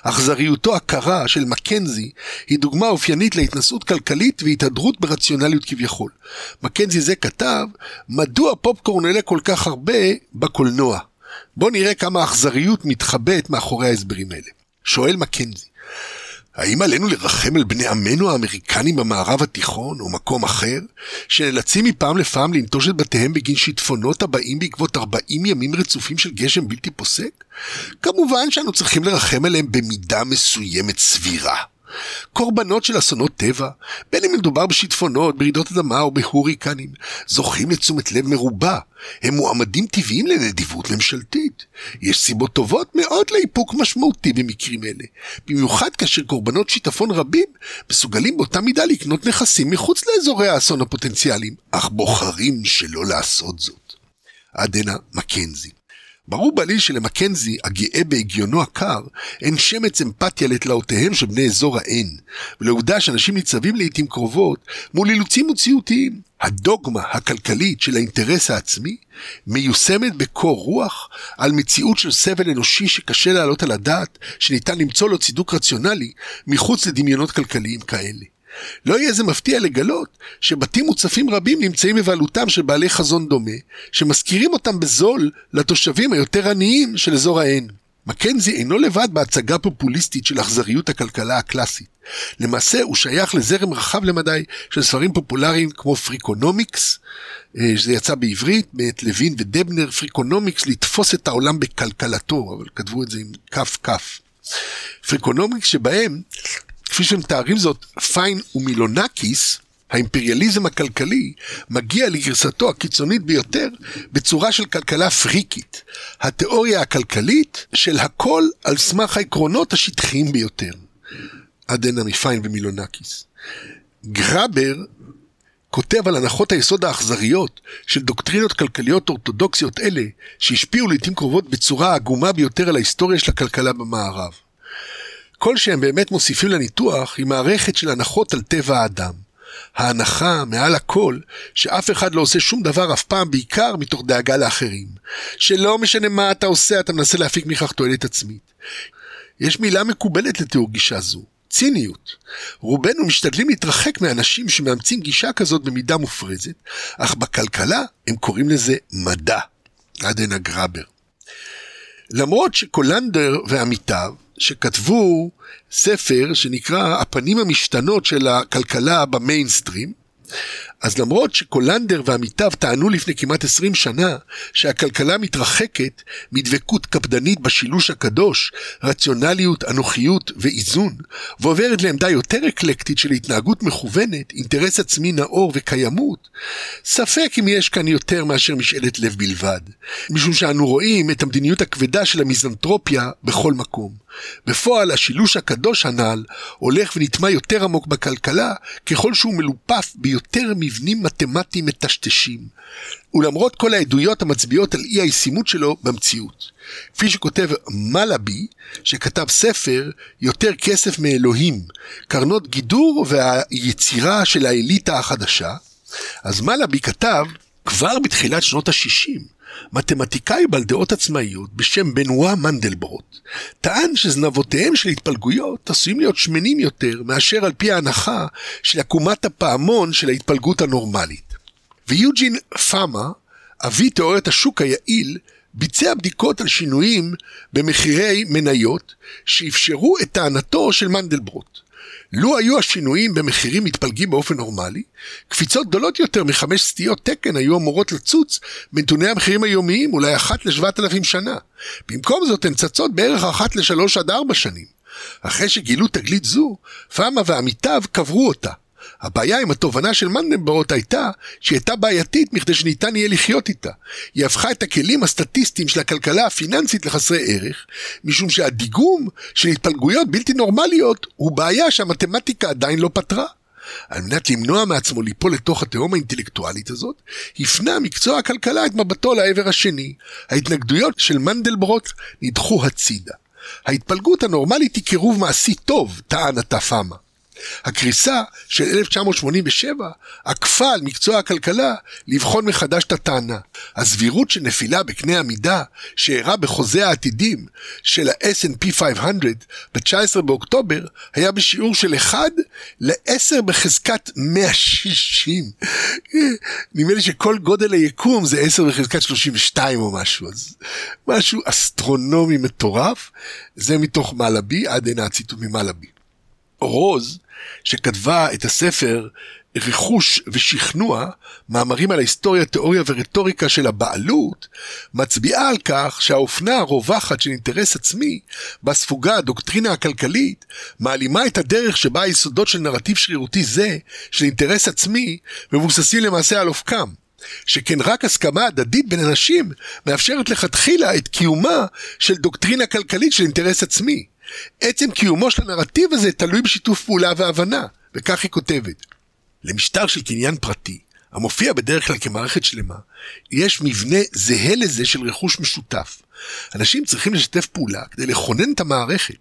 אכזריותו הקרה של מקנזי היא דוגמה אופיינית להתנסות כלכלית והתהדרות ברציונליות כביכול. מקנזי זה כתב, מדוע פופקורן עולה כל כך הרבה בקולנוע? בואו נראה כמה אכזריות מתחבאת מאחורי ההסברים האלה. שואל מקנזי, האם עלינו לרחם על בני עמנו האמריקנים במערב התיכון או מקום אחר, שנאלצים מפעם לפעם לנטוש את בתיהם בגין שיטפונות הבאים בעקבות 40 ימים רצופים של גשם בלתי פוסק? כמובן שאנו צריכים לרחם עליהם במידה מסוימת סבירה. קורבנות של אסונות טבע, בין אם מדובר בשיטפונות, ברעידות אדמה או בהוריקנים, זוכים לתשומת לב מרובה. הם מועמדים טבעיים לנדיבות ממשלתית. יש סיבות טובות מאוד לאיפוק משמעותי במקרים אלה, במיוחד כאשר קורבנות שיטפון רבים מסוגלים באותה מידה לקנות נכסים מחוץ לאזורי האסון הפוטנציאליים, אך בוחרים שלא לעשות זאת. עד הנה מקנזי. ברור בעליל שלמקנזי, הגאה בהגיונו הקר, אין שמץ אמפתיה לתלאותיהם של בני אזור האין, ולעובדה שאנשים ניצבים לעיתים קרובות מול אילוצים מציאותיים. הדוגמה הכלכלית של האינטרס העצמי מיושמת בקור רוח על מציאות של סבל אנושי שקשה להעלות על הדעת שניתן למצוא לו צידוק רציונלי מחוץ לדמיונות כלכליים כאלה. לא יהיה זה מפתיע לגלות שבתים מוצפים רבים נמצאים בבעלותם של בעלי חזון דומה, שמשכירים אותם בזול לתושבים היותר עניים של אזור ההן. מקנזי אינו לבד בהצגה פופוליסטית של אכזריות הכלכלה הקלאסית. למעשה הוא שייך לזרם רחב למדי של ספרים פופולריים כמו פריקונומיקס, אה, שזה יצא בעברית, מאת לוויט ודבנר, פריקונומיקס לתפוס את העולם בכלכלתו, אבל כתבו את זה עם כף כף. פריקונומיקס שבהם כפי שמתארים זאת פיין ומילונקיס, האימפריאליזם הכלכלי מגיע לגרסתו הקיצונית ביותר בצורה של כלכלה פריקית, התיאוריה הכלכלית של הכל על סמך העקרונות השטחיים ביותר. עד הנה מפיין ומילונקיס. גרבר כותב על הנחות היסוד האכזריות של דוקטרינות כלכליות אורתודוקסיות אלה, שהשפיעו לעיתים קרובות בצורה העגומה ביותר על ההיסטוריה של הכלכלה במערב. כל שהם באמת מוסיפים לניתוח היא מערכת של הנחות על טבע האדם. ההנחה, מעל הכל, שאף אחד לא עושה שום דבר אף פעם, בעיקר מתוך דאגה לאחרים. שלא משנה מה אתה עושה, אתה מנסה להפיק מכך תועלת עצמית. יש מילה מקובלת לתיאור גישה זו, ציניות. רובנו משתדלים להתרחק מאנשים שמאמצים גישה כזאת במידה מופרזת, אך בכלכלה הם קוראים לזה מדע. עד הנה גראבר. למרות שקולנדר ועמיתיו שכתבו ספר שנקרא הפנים המשתנות של הכלכלה במיינסטרים, אז למרות שקולנדר ועמיתיו טענו לפני כמעט 20 שנה שהכלכלה מתרחקת מדבקות קפדנית בשילוש הקדוש, רציונליות, אנוכיות ואיזון, ועוברת לעמדה יותר אקלקטית של התנהגות מכוונת, אינטרס עצמי נאור וקיימות, ספק אם יש כאן יותר מאשר משאלת לב בלבד, משום שאנו רואים את המדיניות הכבדה של המיזנטרופיה בכל מקום. בפועל השילוש הקדוש הנ"ל הולך ונטמע יותר עמוק בכלכלה ככל שהוא מלופף ביותר מבנים מתמטיים מטשטשים, ולמרות כל העדויות המצביעות על אי הישימות שלו במציאות. כפי שכותב מלאבי, שכתב ספר יותר כסף מאלוהים, קרנות גידור והיצירה של האליטה החדשה, אז מלאבי כתב כבר בתחילת שנות ה-60 מתמטיקאי בעל דעות עצמאיות בשם בנואה מנדלברוט, טען שזנבותיהם של התפלגויות עשויים להיות שמנים יותר מאשר על פי ההנחה של עקומת הפעמון של ההתפלגות הנורמלית. ויוג'ין פאמה, אבי תיאוריית השוק היעיל, ביצע בדיקות על שינויים במחירי מניות שאפשרו את טענתו של מנדלברוט. לו היו השינויים במחירים מתפלגים באופן נורמלי, קפיצות גדולות יותר מחמש סטיות תקן היו אמורות לצוץ בנתוני המחירים היומיים אולי אחת לשבעת אלפים שנה. במקום זאת הן צצות בערך אחת לשלוש עד ארבע שנים. אחרי שגילו תגלית זו, פאמה ועמיתיו קברו אותה. הבעיה עם התובנה של מנדנברוט הייתה שהיא הייתה בעייתית מכדי שניתן יהיה לחיות איתה. היא הפכה את הכלים הסטטיסטיים של הכלכלה הפיננסית לחסרי ערך, משום שהדיגום של התפלגויות בלתי נורמליות הוא בעיה שהמתמטיקה עדיין לא פתרה. על מנת למנוע מעצמו ליפול לתוך התהום האינטלקטואלית הזאת, הפנה מקצוע הכלכלה את מבטו לעבר השני. ההתנגדויות של מנדלברוט נדחו הצידה. ההתפלגות הנורמלית היא קירוב מעשי טוב, טען התפאמה. הקריסה של 1987 עקפה על מקצוע הכלכלה לבחון מחדש את הטענה. הסבירות של נפילה בקנה המידה שאירע בחוזה העתידים של ה-S&P 500 ב-19 באוקטובר היה בשיעור של 1 ל-10 בחזקת 160. נדמה לי שכל גודל היקום זה 10 בחזקת 32 או משהו, אז משהו אסטרונומי מטורף. זה מתוך מלאבי, עד הנה הציטוט ממלאבי. רוז, שכתבה את הספר רכוש ושכנוע, מאמרים על ההיסטוריה, תיאוריה ורטוריקה של הבעלות, מצביעה על כך שהאופנה הרווחת של אינטרס עצמי, בה ספוגה הדוקטרינה הכלכלית, מעלימה את הדרך שבה היסודות של נרטיב שרירותי זה, של אינטרס עצמי, מבוססים למעשה על אופקם. שכן רק הסכמה הדדית בין אנשים מאפשרת לכתחילה את קיומה של דוקטרינה כלכלית של אינטרס עצמי. עצם קיומו של הנרטיב הזה תלוי בשיתוף פעולה והבנה, וכך היא כותבת. למשטר של קניין פרטי, המופיע בדרך כלל כמערכת שלמה, יש מבנה זהה לזה של רכוש משותף. אנשים צריכים לשתף פעולה כדי לכונן את המערכת.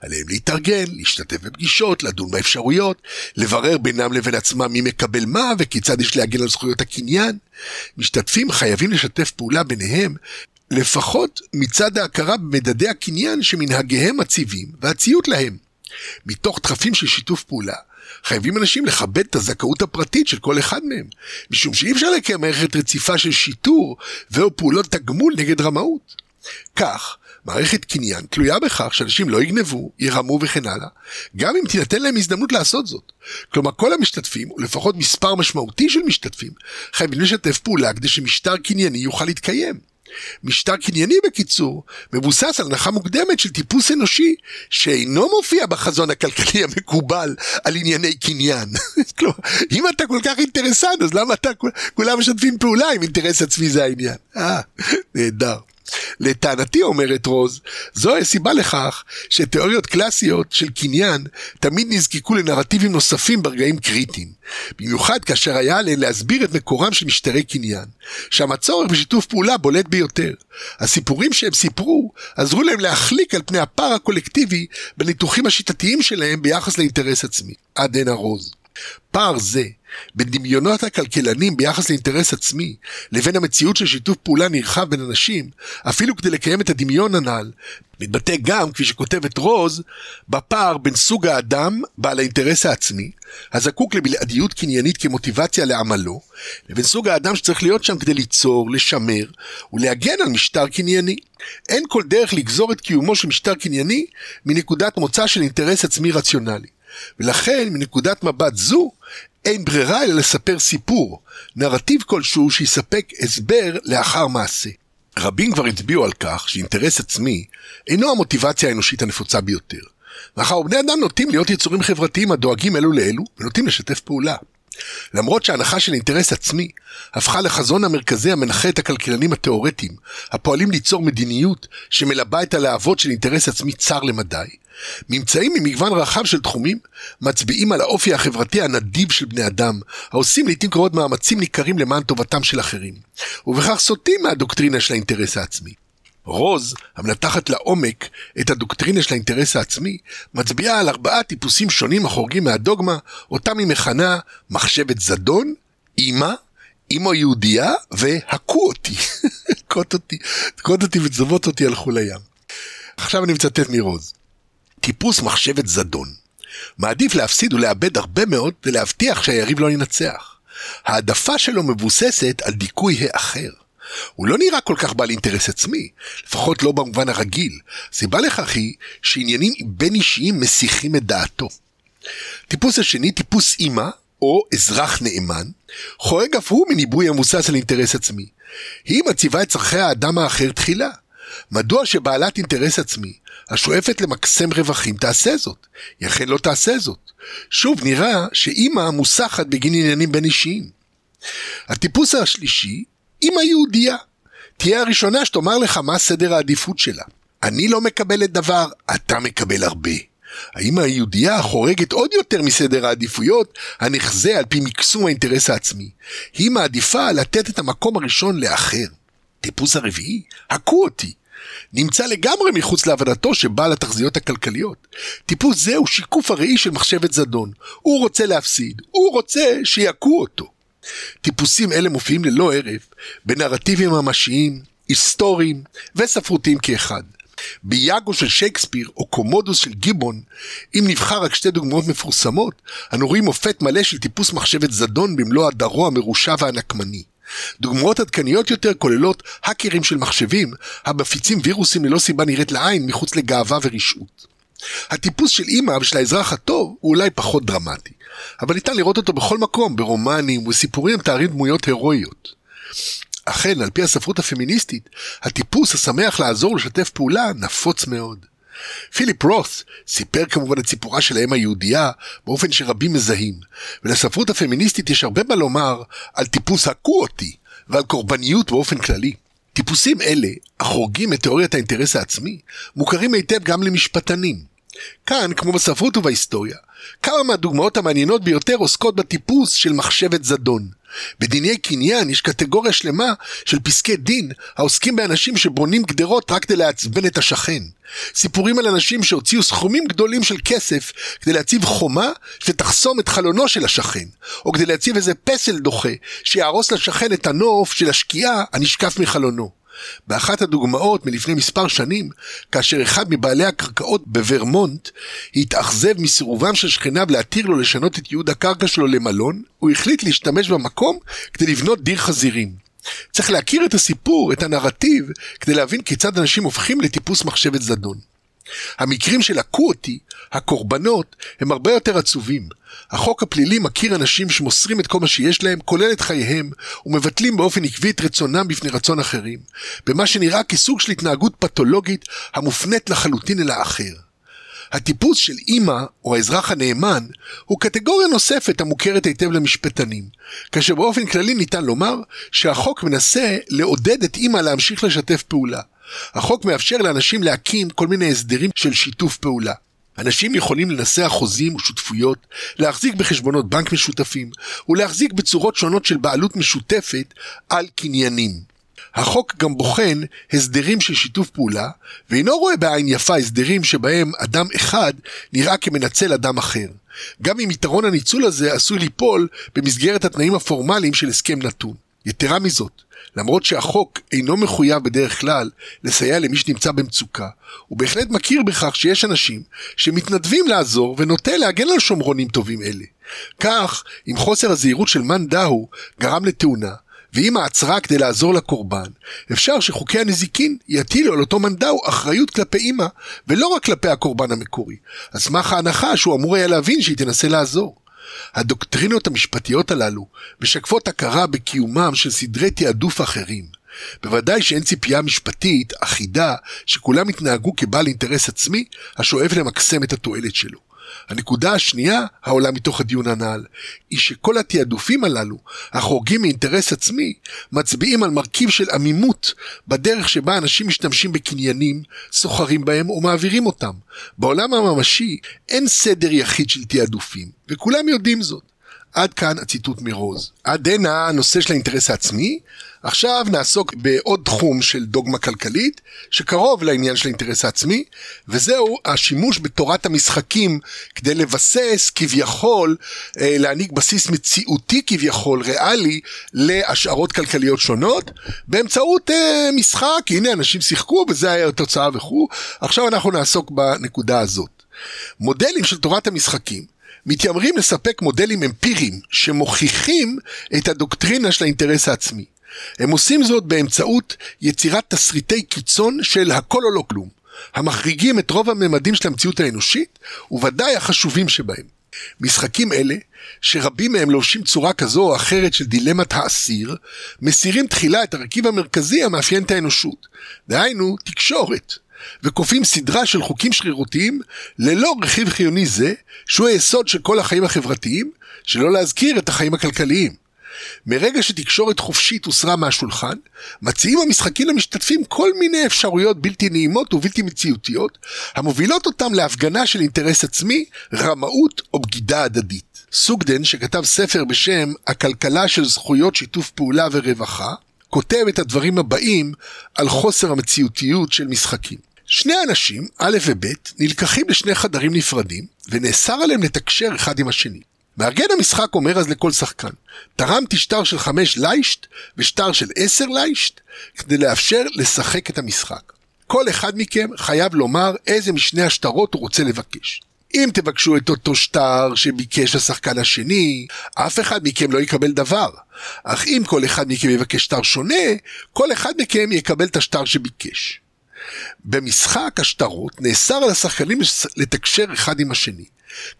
עליהם להתארגן, להשתתף בפגישות, לדון באפשרויות, לברר בינם לבין עצמם מי מקבל מה וכיצד יש להגן על זכויות הקניין. משתתפים חייבים לשתף פעולה ביניהם לפחות מצד ההכרה במדדי הקניין שמנהגיהם מציבים והציות להם. מתוך דחפים של שיתוף פעולה, חייבים אנשים לכבד את הזכאות הפרטית של כל אחד מהם, משום שאי אפשר לקיים מערכת רציפה של שיטור ו/או פעולות תגמול נגד רמאות. כך, מערכת קניין תלויה בכך שאנשים לא יגנבו, ירמו וכן הלאה, גם אם תינתן להם הזדמנות לעשות זאת. כלומר, כל המשתתפים, או לפחות מספר משמעותי של משתתפים, חייבים לשתף פעולה כדי שמשטר קנייני יוכל להתקיים. משטר קנייני בקיצור, מבוסס על הנחה מוקדמת של טיפוס אנושי שאינו מופיע בחזון הכלכלי (laughs) המקובל על ענייני קניין. (laughs) כלומר, אם אתה כל כך אינטרסנט, אז למה אתה, כולם משתפים פעולה אם אינטרס עצמי זה העניין? אה, נהדר. לטענתי, אומרת רוז, זו הסיבה לכך שתיאוריות קלאסיות של קניין תמיד נזקקו לנרטיבים נוספים ברגעים קריטיים. במיוחד כאשר היה עליהן להסביר את מקורם של משטרי קניין, שם הצורך בשיתוף פעולה בולט ביותר. הסיפורים שהם סיפרו עזרו להם להחליק על פני הפער הקולקטיבי בניתוחים השיטתיים שלהם ביחס לאינטרס עצמי. עד הנה רוז. פער זה בין דמיונות הכלכלנים ביחס לאינטרס עצמי לבין המציאות של שיתוף פעולה נרחב בין אנשים, אפילו כדי לקיים את הדמיון הנ"ל, מתבטא גם, כפי שכותבת רוז, בפער בין סוג האדם בעל האינטרס העצמי, הזקוק לבלעדיות קניינית כמוטיבציה לעמלו, לבין סוג האדם שצריך להיות שם כדי ליצור, לשמר ולהגן על משטר קנייני. אין כל דרך לגזור את קיומו של משטר קנייני מנקודת מוצא של אינטרס עצמי רציונלי. ולכן מנקודת מבט זו אין ברירה אלא לספר סיפור, נרטיב כלשהו שיספק הסבר לאחר מעשה. רבים כבר הצביעו על כך שאינטרס עצמי אינו המוטיבציה האנושית הנפוצה ביותר. מאחר ובני אדם נוטים להיות יצורים חברתיים הדואגים אלו לאלו ונוטים לשתף פעולה. למרות שההנחה של אינטרס עצמי הפכה לחזון המרכזי המנחה את הכלכלנים התאורטיים, הפועלים ליצור מדיניות שמלבה את הלהבות של אינטרס עצמי צר למדי, ממצאים ממגוון רחב של תחומים מצביעים על האופי החברתי הנדיב של בני אדם, העושים לעיתים קרובות מאמצים ניכרים למען טובתם של אחרים, ובכך סוטים מהדוקטרינה של האינטרס העצמי. רוז, המנתחת לעומק את הדוקטרינה של האינטרס העצמי, מצביעה על ארבעה טיפוסים שונים החורגים מהדוגמה, אותם היא מכנה מחשבת זדון, אימא, אימא יהודייה והכו אותי. (laughs) תקוט אותי, תקוט אותי ותזוות אותי הלכו לים. עכשיו אני מצטט מרוז. טיפוס מחשבת זדון. מעדיף להפסיד ולאבד הרבה מאוד ולהבטיח שהיריב לא ינצח. העדפה שלו מבוססת על דיכוי האחר. הוא לא נראה כל כך בעל אינטרס עצמי, לפחות לא במובן הרגיל. סיבה לכך היא שעניינים בין אישיים מסיחים את דעתו. טיפוס השני, טיפוס אימא, או אזרח נאמן, חורג אף הוא מניבוי המבוסס על אינטרס עצמי. היא מציבה את צורכי האדם האחר תחילה. מדוע שבעלת אינטרס עצמי, השואפת למקסם רווחים, תעשה זאת? היא אכן לא תעשה זאת. שוב, נראה שאימא מוסחת בגין עניינים בין אישיים. הטיפוס השלישי, אימא יהודייה. תהיה הראשונה שתאמר לך מה סדר העדיפות שלה. אני לא מקבלת דבר, אתה מקבל הרבה. האמא היהודייה חורגת עוד יותר מסדר העדיפויות הנחזה על פי מקסום האינטרס העצמי. היא מעדיפה לתת את המקום הראשון לאחר. טיפוס הרביעי, הכו אותי. נמצא לגמרי מחוץ להבנתו של בעל התחזיות הכלכליות. טיפוס זה הוא שיקוף הראי של מחשבת זדון. הוא רוצה להפסיד, הוא רוצה שיכו אותו. טיפוסים אלה מופיעים ללא הרף בנרטיבים ממשיים, היסטוריים וספרותיים כאחד. ביאגו של שייקספיר או קומודוס של גיבון, אם נבחר רק שתי דוגמאות מפורסמות, אנו רואים מופת מלא של טיפוס מחשבת זדון במלוא הדרו המרושע והנקמני. דוגמאות עדכניות יותר כוללות האקרים של מחשבים, המפיצים וירוסים ללא סיבה נראית לעין מחוץ לגאווה ורשעות. הטיפוס של אימא ושל האזרח הטוב הוא אולי פחות דרמטי, אבל ניתן לראות אותו בכל מקום, ברומנים וסיפורים המתארים דמויות הירואיות. אכן, על פי הספרות הפמיניסטית, הטיפוס השמח לעזור ולשתף פעולה נפוץ מאוד. פיליפ רוס סיפר כמובן את סיפורה של האם היהודייה באופן שרבים מזהים, ולספרות הפמיניסטית יש הרבה מה לומר על טיפוס הכו אותי ועל קורבניות באופן כללי. טיפוסים אלה, החורגים את תיאוריית האינטרס העצמי, מוכרים היטב גם למשפטנים. כאן, כמו בספרות ובהיסטוריה, כמה מהדוגמאות המעניינות ביותר עוסקות בטיפוס של מחשבת זדון. בדיני קניין יש קטגוריה שלמה של פסקי דין העוסקים באנשים שבונים גדרות רק כדי לעצבן את השכן. סיפורים על אנשים שהוציאו סכומים גדולים של כסף כדי להציב חומה שתחסום את חלונו של השכן, או כדי להציב איזה פסל דוחה שיהרוס לשכן את הנוף של השקיעה הנשקף מחלונו. באחת הדוגמאות מלפני מספר שנים, כאשר אחד מבעלי הקרקעות בוורמונט התאכזב מסירובם של שכניו להתיר לו לשנות את ייעוד הקרקע שלו למלון, הוא החליט להשתמש במקום כדי לבנות דיר חזירים. צריך להכיר את הסיפור, את הנרטיב, כדי להבין כיצד אנשים הופכים לטיפוס מחשבת זדון. המקרים של הכו אותי, הקורבנות, הם הרבה יותר עצובים. החוק הפלילי מכיר אנשים שמוסרים את כל מה שיש להם, כולל את חייהם, ומבטלים באופן עקבי את רצונם בפני רצון אחרים, במה שנראה כסוג של התנהגות פתולוגית המופנית לחלוטין אל האחר. הטיפוס של אימא, או האזרח הנאמן, הוא קטגוריה נוספת המוכרת היטב למשפטנים, כאשר באופן כללי ניתן לומר שהחוק מנסה לעודד את אימא להמשיך לשתף פעולה. החוק מאפשר לאנשים להקים כל מיני הסדרים של שיתוף פעולה. אנשים יכולים לנסח חוזים ושותפויות, להחזיק בחשבונות בנק משותפים, ולהחזיק בצורות שונות של בעלות משותפת על קניינים. החוק גם בוחן הסדרים של שיתוף פעולה, ואינו רואה בעין יפה הסדרים שבהם אדם אחד נראה כמנצל אדם אחר. גם אם יתרון הניצול הזה עשוי ליפול במסגרת התנאים הפורמליים של הסכם נתון. יתרה מזאת, למרות שהחוק אינו מחויב בדרך כלל לסייע למי שנמצא במצוקה, הוא בהחלט מכיר בכך שיש אנשים שמתנדבים לעזור ונוטה להגן על שומרונים טובים אלה. כך, אם חוסר הזהירות של מאן דהו גרם לתאונה, ואם העצרה כדי לעזור לקורבן, אפשר שחוקי הנזיקין יטילו על אותו מנדאו אחריות כלפי אימא, ולא רק כלפי הקורבן המקורי, על סמך ההנחה שהוא אמור היה להבין שהיא תנסה לעזור. הדוקטרינות המשפטיות הללו משקפות הכרה בקיומם של סדרי תעדוף אחרים. בוודאי שאין ציפייה משפטית אחידה שכולם יתנהגו כבעל אינטרס עצמי השואף למקסם את התועלת שלו. הנקודה השנייה העולה מתוך הדיון הנ"ל, היא שכל התעדופים הללו, החורגים מאינטרס עצמי, מצביעים על מרכיב של עמימות בדרך שבה אנשים משתמשים בקניינים, סוחרים בהם ומעבירים אותם. בעולם הממשי אין סדר יחיד של תעדופים, וכולם יודעים זאת. עד כאן הציטוט מרוז. עד הנה הנושא של האינטרס העצמי, עכשיו נעסוק בעוד תחום של דוגמה כלכלית, שקרוב לעניין של האינטרס העצמי, וזהו השימוש בתורת המשחקים כדי לבסס כביכול, אה, להעניק בסיס מציאותי כביכול, ריאלי, להשערות כלכליות שונות, באמצעות אה, משחק, הנה אנשים שיחקו וזה היה התוצאה וכו', עכשיו אנחנו נעסוק בנקודה הזאת. מודלים של תורת המשחקים מתיימרים לספק מודלים אמפיריים שמוכיחים את הדוקטרינה של האינטרס העצמי. הם עושים זאת באמצעות יצירת תסריטי קיצון של הכל או לא כלום, המחריגים את רוב הממדים של המציאות האנושית, וודאי החשובים שבהם. משחקים אלה, שרבים מהם לובשים צורה כזו או אחרת של דילמת האסיר, מסירים תחילה את הרכיב המרכזי המאפיין את האנושות, דהיינו תקשורת. וכופים סדרה של חוקים שרירותיים ללא רכיב חיוני זה, שהוא היסוד של כל החיים החברתיים, שלא להזכיר את החיים הכלכליים. מרגע שתקשורת חופשית הוסרה מהשולחן, מציעים המשחקים למשתתפים כל מיני אפשרויות בלתי נעימות ובלתי מציאותיות, המובילות אותם להפגנה של אינטרס עצמי, רמאות או בגידה הדדית. סוגדן, שכתב ספר בשם "הכלכלה של זכויות שיתוף פעולה ורווחה", כותב את הדברים הבאים על חוסר המציאותיות של משחקים. שני אנשים, א' וב', נלקחים לשני חדרים נפרדים, ונאסר עליהם לתקשר אחד עם השני. מארגן המשחק אומר אז לכל שחקן, תרמתי שטר של חמש ליישט ושטר של עשר ליישט כדי לאפשר לשחק את המשחק. כל אחד מכם חייב לומר איזה משני השטרות הוא רוצה לבקש. אם תבקשו את אותו שטר שביקש השחקן השני, אף אחד מכם לא יקבל דבר. אך אם כל אחד מכם יבקש שטר שונה, כל אחד מכם יקבל את השטר שביקש. במשחק השטרות נאסר על השחקנים לתקשר אחד עם השני,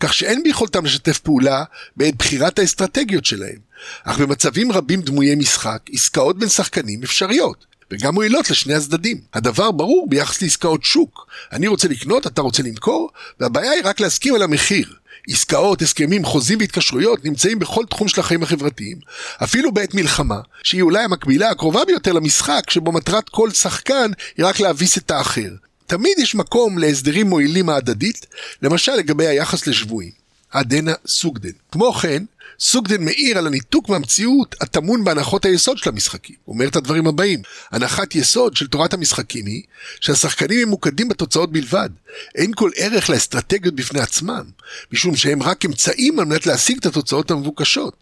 כך שאין ביכולתם לשתף פעולה בעת בחירת האסטרטגיות שלהם. אך במצבים רבים דמויי משחק, עסקאות בין שחקנים אפשריות. וגם מועילות לשני הצדדים. הדבר ברור ביחס לעסקאות שוק. אני רוצה לקנות, אתה רוצה למכור, והבעיה היא רק להסכים על המחיר. עסקאות, הסכמים, חוזים והתקשרויות נמצאים בכל תחום של החיים החברתיים, אפילו בעת מלחמה, שהיא אולי המקבילה הקרובה ביותר למשחק, שבו מטרת כל שחקן היא רק להביס את האחר. תמיד יש מקום להסדרים מועילים ההדדית, למשל לגבי היחס לשבויים. עדנה סוגדן. כמו כן, סוגדן מעיר על הניתוק מהמציאות הטמון בהנחות היסוד של המשחקים. הוא אומר את הדברים הבאים: הנחת יסוד של תורת המשחקים היא שהשחקנים ממוקדים בתוצאות בלבד. אין כל ערך לאסטרטגיות בפני עצמם, משום שהם רק אמצעים על מנת להשיג את התוצאות המבוקשות.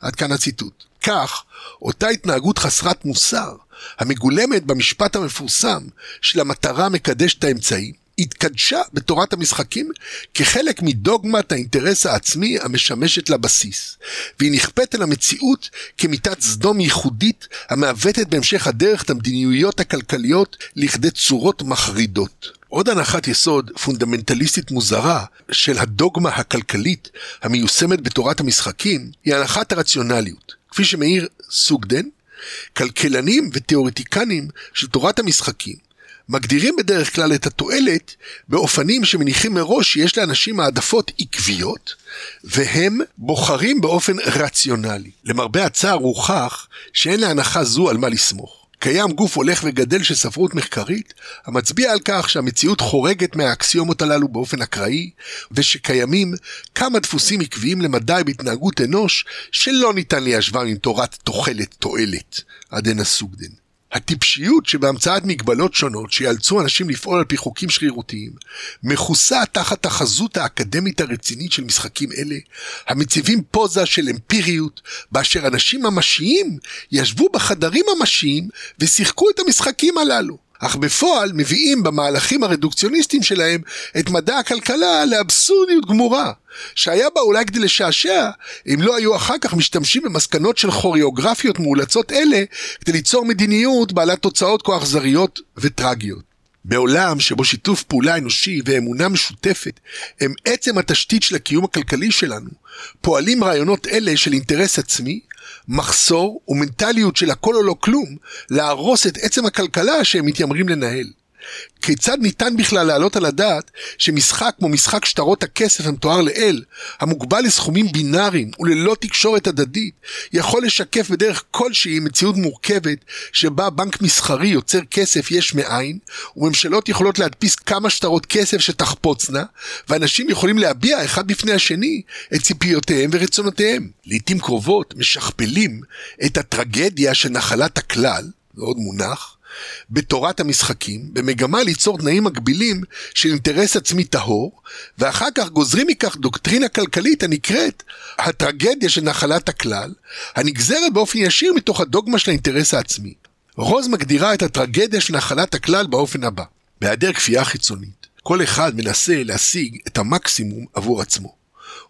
עד כאן הציטוט. כך, אותה התנהגות חסרת מוסר, המגולמת במשפט המפורסם של המטרה מקדשת את האמצעים, התקדשה בתורת המשחקים כחלק מדוגמת האינטרס העצמי המשמשת לבסיס, והיא נכפית אל המציאות כמיטת סדום ייחודית המעוותת בהמשך הדרך את המדיניויות הכלכליות לכדי צורות מחרידות. עוד הנחת יסוד פונדמנטליסטית מוזרה של הדוגמה הכלכלית המיושמת בתורת המשחקים היא הנחת הרציונליות. כפי שמעיר סוגדן, כלכלנים ותיאורטיקנים של תורת המשחקים מגדירים בדרך כלל את התועלת באופנים שמניחים מראש שיש לאנשים העדפות עקביות, והם בוחרים באופן רציונלי. למרבה הצער הוכח שאין להנחה זו על מה לסמוך. קיים גוף הולך וגדל של ספרות מחקרית, המצביע על כך שהמציאות חורגת מהאקסיומות הללו באופן אקראי, ושקיימים כמה דפוסים עקביים למדי בהתנהגות אנוש, שלא ניתן ליישבם עם תורת תוחלת תועלת, עד הנה סוגדן. הטיפשיות שבהמצאת מגבלות שונות שיאלצו אנשים לפעול על פי חוקים שרירותיים, מכוסה תחת החזות האקדמית הרצינית של משחקים אלה, המציבים פוזה של אמפיריות, באשר אנשים ממשיים ישבו בחדרים ממשיים ושיחקו את המשחקים הללו. אך בפועל מביאים במהלכים הרדוקציוניסטיים שלהם את מדע הכלכלה לאבסורדיות גמורה, שהיה בה אולי כדי לשעשע, אם לא היו אחר כך משתמשים במסקנות של כוריאוגרפיות מאולצות אלה, כדי ליצור מדיניות בעלת תוצאות כה אכזריות וטרגיות. בעולם שבו שיתוף פעולה אנושי ואמונה משותפת הם עצם התשתית של הקיום הכלכלי שלנו, פועלים רעיונות אלה של אינטרס עצמי, מחסור ומנטליות של הכל או לא כלום להרוס את עצם הכלכלה שהם מתיימרים לנהל. כיצד ניתן בכלל להעלות על הדעת שמשחק כמו משחק שטרות הכסף המתואר לעיל, המוגבל לסכומים בינאריים וללא תקשורת הדדית, יכול לשקף בדרך כלשהי מציאות מורכבת שבה בנק מסחרי יוצר כסף יש מאין, וממשלות יכולות להדפיס כמה שטרות כסף שתחפוצנה, ואנשים יכולים להביע אחד בפני השני את ציפיותיהם ורצונותיהם. לעיתים קרובות משכפלים את הטרגדיה של נחלת הכלל, ועוד מונח, בתורת המשחקים, במגמה ליצור תנאים מגבילים של אינטרס עצמי טהור, ואחר כך גוזרים מכך דוקטרינה כלכלית הנקראת הטרגדיה של נחלת הכלל, הנגזרת באופן ישיר מתוך הדוגמה של האינטרס העצמי. רוז מגדירה את הטרגדיה של נחלת הכלל באופן הבא: בהיעדר כפייה חיצונית, כל אחד מנסה להשיג את המקסימום עבור עצמו.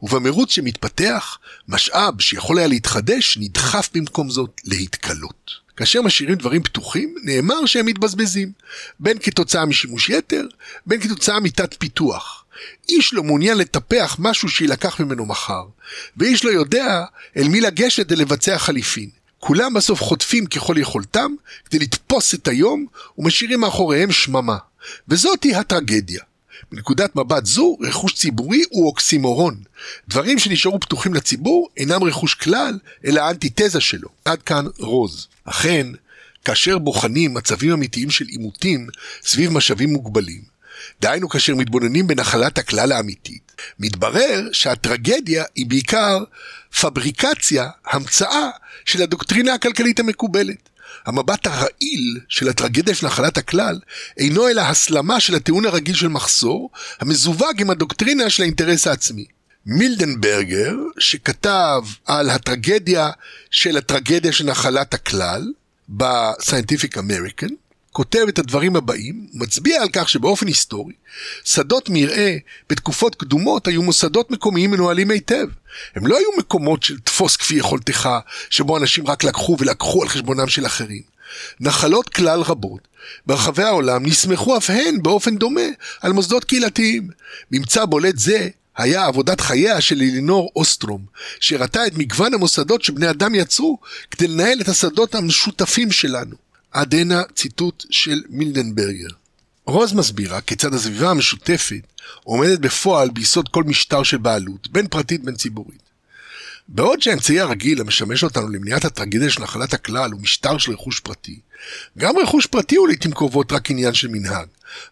ובמרוץ שמתפתח, משאב שיכול היה להתחדש נדחף במקום זאת להתכלות. כאשר משאירים דברים פתוחים, נאמר שהם מתבזבזים, בין כתוצאה משימוש יתר, בין כתוצאה מתת פיתוח. איש לא מעוניין לטפח משהו שיילקח ממנו מחר, ואיש לא יודע אל מי לגשת כדי לבצע חליפין. כולם בסוף חוטפים ככל יכולתם כדי לתפוס את היום ומשאירים מאחוריהם שממה. וזאתי הטרגדיה. מנקודת מבט זו, רכוש ציבורי הוא אוקסימורון. דברים שנשארו פתוחים לציבור אינם רכוש כלל, אלא האנטיתזה שלו. עד כאן רוז. אכן, כאשר בוחנים מצבים אמיתיים של עימותים סביב משאבים מוגבלים, דהיינו כאשר מתבוננים בנחלת הכלל האמיתית, מתברר שהטרגדיה היא בעיקר פבריקציה, המצאה של הדוקטרינה הכלכלית המקובלת. המבט הרעיל של הטרגדיה של נחלת הכלל אינו אלא הסלמה של הטיעון הרגיל של מחסור, המזווג עם הדוקטרינה של האינטרס העצמי. מילדנברגר, שכתב על הטרגדיה של הטרגדיה של נחלת הכלל, ב-Scientific American, כותב את הדברים הבאים, מצביע על כך שבאופן היסטורי, שדות מרעה בתקופות קדומות היו מוסדות מקומיים מנוהלים היטב. הם לא היו מקומות של תפוס כפי יכולתך, שבו אנשים רק לקחו ולקחו על חשבונם של אחרים. נחלות כלל רבות ברחבי העולם נסמכו אף הן באופן דומה על מוסדות קהילתיים. ממצא בולט זה היה עבודת חייה של אלינור אוסטרום, שהראתה את מגוון המוסדות שבני אדם יצרו כדי לנהל את השדות המשותפים שלנו. עד הנה ציטוט של מילדנברגר. רוז מסבירה כיצד הסביבה המשותפת עומדת בפועל ביסוד כל משטר של בעלות, בין פרטית בין ציבורית. בעוד שהאמצעי הרגיל המשמש אותנו למניעת הטרגדיה של נחלת הכלל הוא משטר של רכוש פרטי, גם רכוש פרטי הוא לעיתים קרובות רק עניין של מנהג.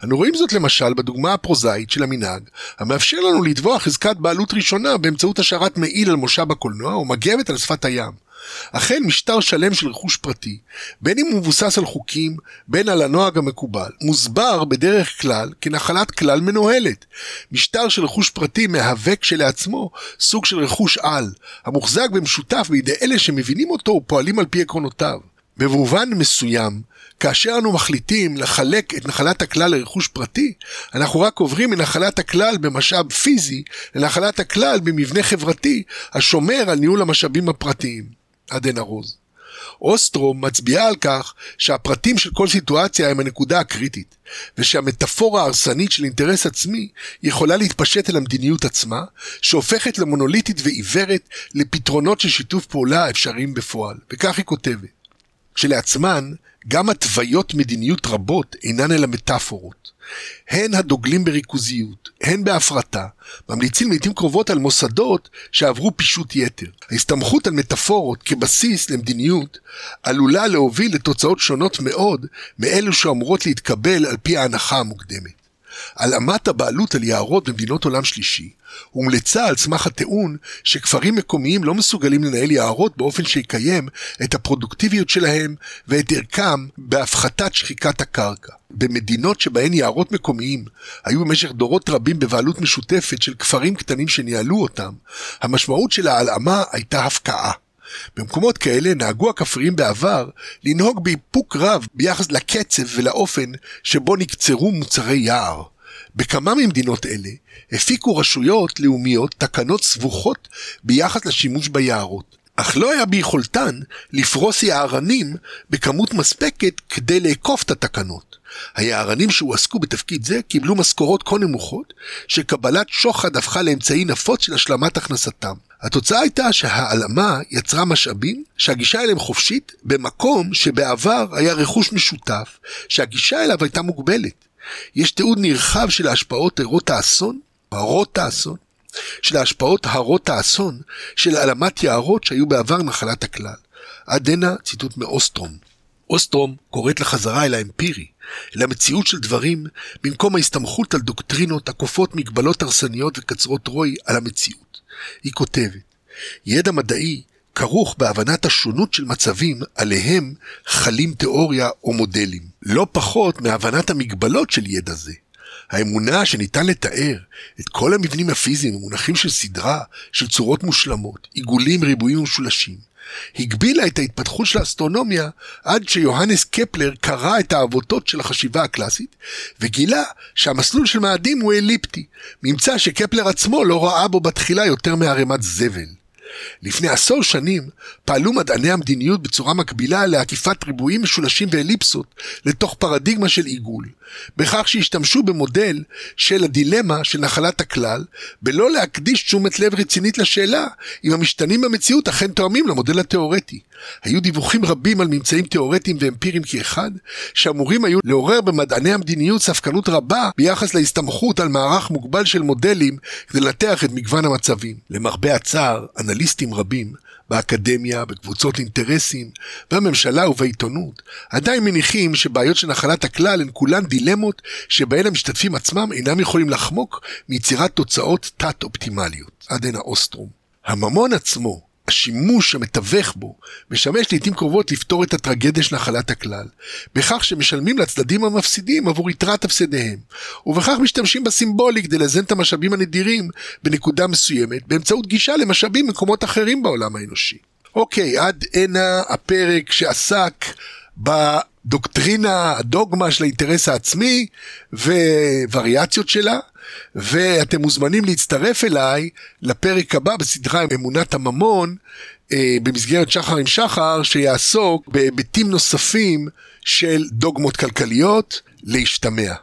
אנו רואים זאת למשל בדוגמה הפרוזאית של המנהג, המאפשר לנו לתבוע חזקת בעלות ראשונה באמצעות השארת מעיל על מושב הקולנוע או מגבת על שפת הים. אכן משטר שלם של רכוש פרטי, בין אם הוא מבוסס על חוקים, בין על הנוהג המקובל, מוסבר בדרך כלל כנחלת כלל מנוהלת. משטר של רכוש פרטי מהווה כשלעצמו סוג של רכוש על, המוחזק במשותף בידי אלה שמבינים אותו ופועלים על פי עקרונותיו. במובן מסוים, כאשר אנו מחליטים לחלק את נחלת הכלל לרכוש פרטי, אנחנו רק עוברים מנחלת הכלל במשאב פיזי לנחלת הכלל במבנה חברתי השומר על ניהול המשאבים הפרטיים. עדן ארוז. אוסטרום מצביעה על כך שהפרטים של כל סיטואציה הם הנקודה הקריטית, ושהמטאפורה ההרסנית של אינטרס עצמי יכולה להתפשט אל המדיניות עצמה, שהופכת למונוליטית ועיוורת לפתרונות של שיתוף פעולה אפשריים בפועל. וכך היא כותבת: כשלעצמן, גם התוויות מדיניות רבות אינן אלא מטאפורות. הן הדוגלים בריכוזיות, הן בהפרטה, ממליצים לעיתים קרובות על מוסדות שעברו פישוט יתר. ההסתמכות על מטאפורות כבסיס למדיניות עלולה להוביל לתוצאות שונות מאוד מאלו שאמורות להתקבל על פי ההנחה המוקדמת. הלאמת הבעלות על יערות במדינות עולם שלישי הומלצה על סמך הטיעון שכפרים מקומיים לא מסוגלים לנהל יערות באופן שיקיים את הפרודוקטיביות שלהם ואת ערכם בהפחתת שחיקת הקרקע. במדינות שבהן יערות מקומיים היו במשך דורות רבים בבעלות משותפת של כפרים קטנים שניהלו אותם, המשמעות של ההלאמה הייתה הפקעה. במקומות כאלה נהגו הכפריים בעבר לנהוג באיפוק רב ביחס לקצב ולאופן שבו נקצרו מוצרי יער. בכמה ממדינות אלה הפיקו רשויות לאומיות תקנות סבוכות ביחס לשימוש ביערות, אך לא היה ביכולתן לפרוס יערנים בכמות מספקת כדי לאכוף את התקנות. היערנים שהועסקו בתפקיד זה קיבלו משכורות כה נמוכות, שקבלת שוחד הפכה לאמצעי נפוץ של השלמת הכנסתם. התוצאה הייתה שההעלמה יצרה משאבים שהגישה אליהם חופשית במקום שבעבר היה רכוש משותף, שהגישה אליו הייתה מוגבלת. יש תיעוד נרחב של ההשפעות הרות האסון, הרות האסון, של ההשפעות הרות האסון של העלמת יערות שהיו בעבר נחלת הכלל. עד הנה ציטוט מאוסטרום. אוסטרום קוראת לחזרה אל האמפירי, אל המציאות של דברים, במקום ההסתמכות על דוקטרינות הכופות מגבלות הרסניות וקצרות רוי על המציאות. היא כותבת, ידע מדעי כרוך בהבנת השונות של מצבים עליהם חלים תיאוריה או מודלים, לא פחות מהבנת המגבלות של ידע זה. האמונה שניתן לתאר את כל המבנים הפיזיים במונחים של סדרה של צורות מושלמות, עיגולים, ריבועים ומשולשים, הגבילה את ההתפתחות של האסטרונומיה עד שיוהנס קפלר קרא את העבותות של החשיבה הקלאסית וגילה שהמסלול של מאדים הוא אליפטי, ממצא שקפלר עצמו לא ראה בו בתחילה יותר מערימת זבל. לפני עשור שנים פעלו מדעני המדיניות בצורה מקבילה לעקיפת ריבועים משולשים ואליפסות לתוך פרדיגמה של עיגול, בכך שהשתמשו במודל של הדילמה של נחלת הכלל, בלא להקדיש תשומת לב רצינית לשאלה אם המשתנים במציאות אכן תואמים למודל התאורטי. היו דיווחים רבים על ממצאים תאורטיים ואמפיריים כאחד, שאמורים היו לעורר במדעני המדיניות ספקנות רבה ביחס להסתמכות על מערך מוגבל של מודלים כדי לנתח את מגוון המצבים. למרבה הצער, אנליסטים רבים באקדמיה, בקבוצות אינטרסים, בממשלה ובעיתונות, עדיין מניחים שבעיות של נחלת הכלל הן כולן דילמות שבהן המשתתפים עצמם אינם יכולים לחמוק מיצירת תוצאות תת-אופטימליות. עד הנה אוסטרום. הממון עצמו, השימוש המתווך בו משמש לעיתים קרובות לפתור את הטרגדיה של נחלת הכלל, בכך שמשלמים לצדדים המפסידים עבור יתרת הפסדיהם, ובכך משתמשים בסימבולי כדי לאזן את המשאבים הנדירים בנקודה מסוימת, באמצעות גישה למשאבים במקומות אחרים בעולם האנושי. אוקיי, עד הנה הפרק שעסק בדוקטרינה, הדוגמה של האינטרס העצמי ווריאציות שלה. ואתם מוזמנים להצטרף אליי לפרק הבא בסדרה אמונת הממון אה, במסגרת שחר עם שחר שיעסוק בהיבטים נוספים של דוגמות כלכליות להשתמע.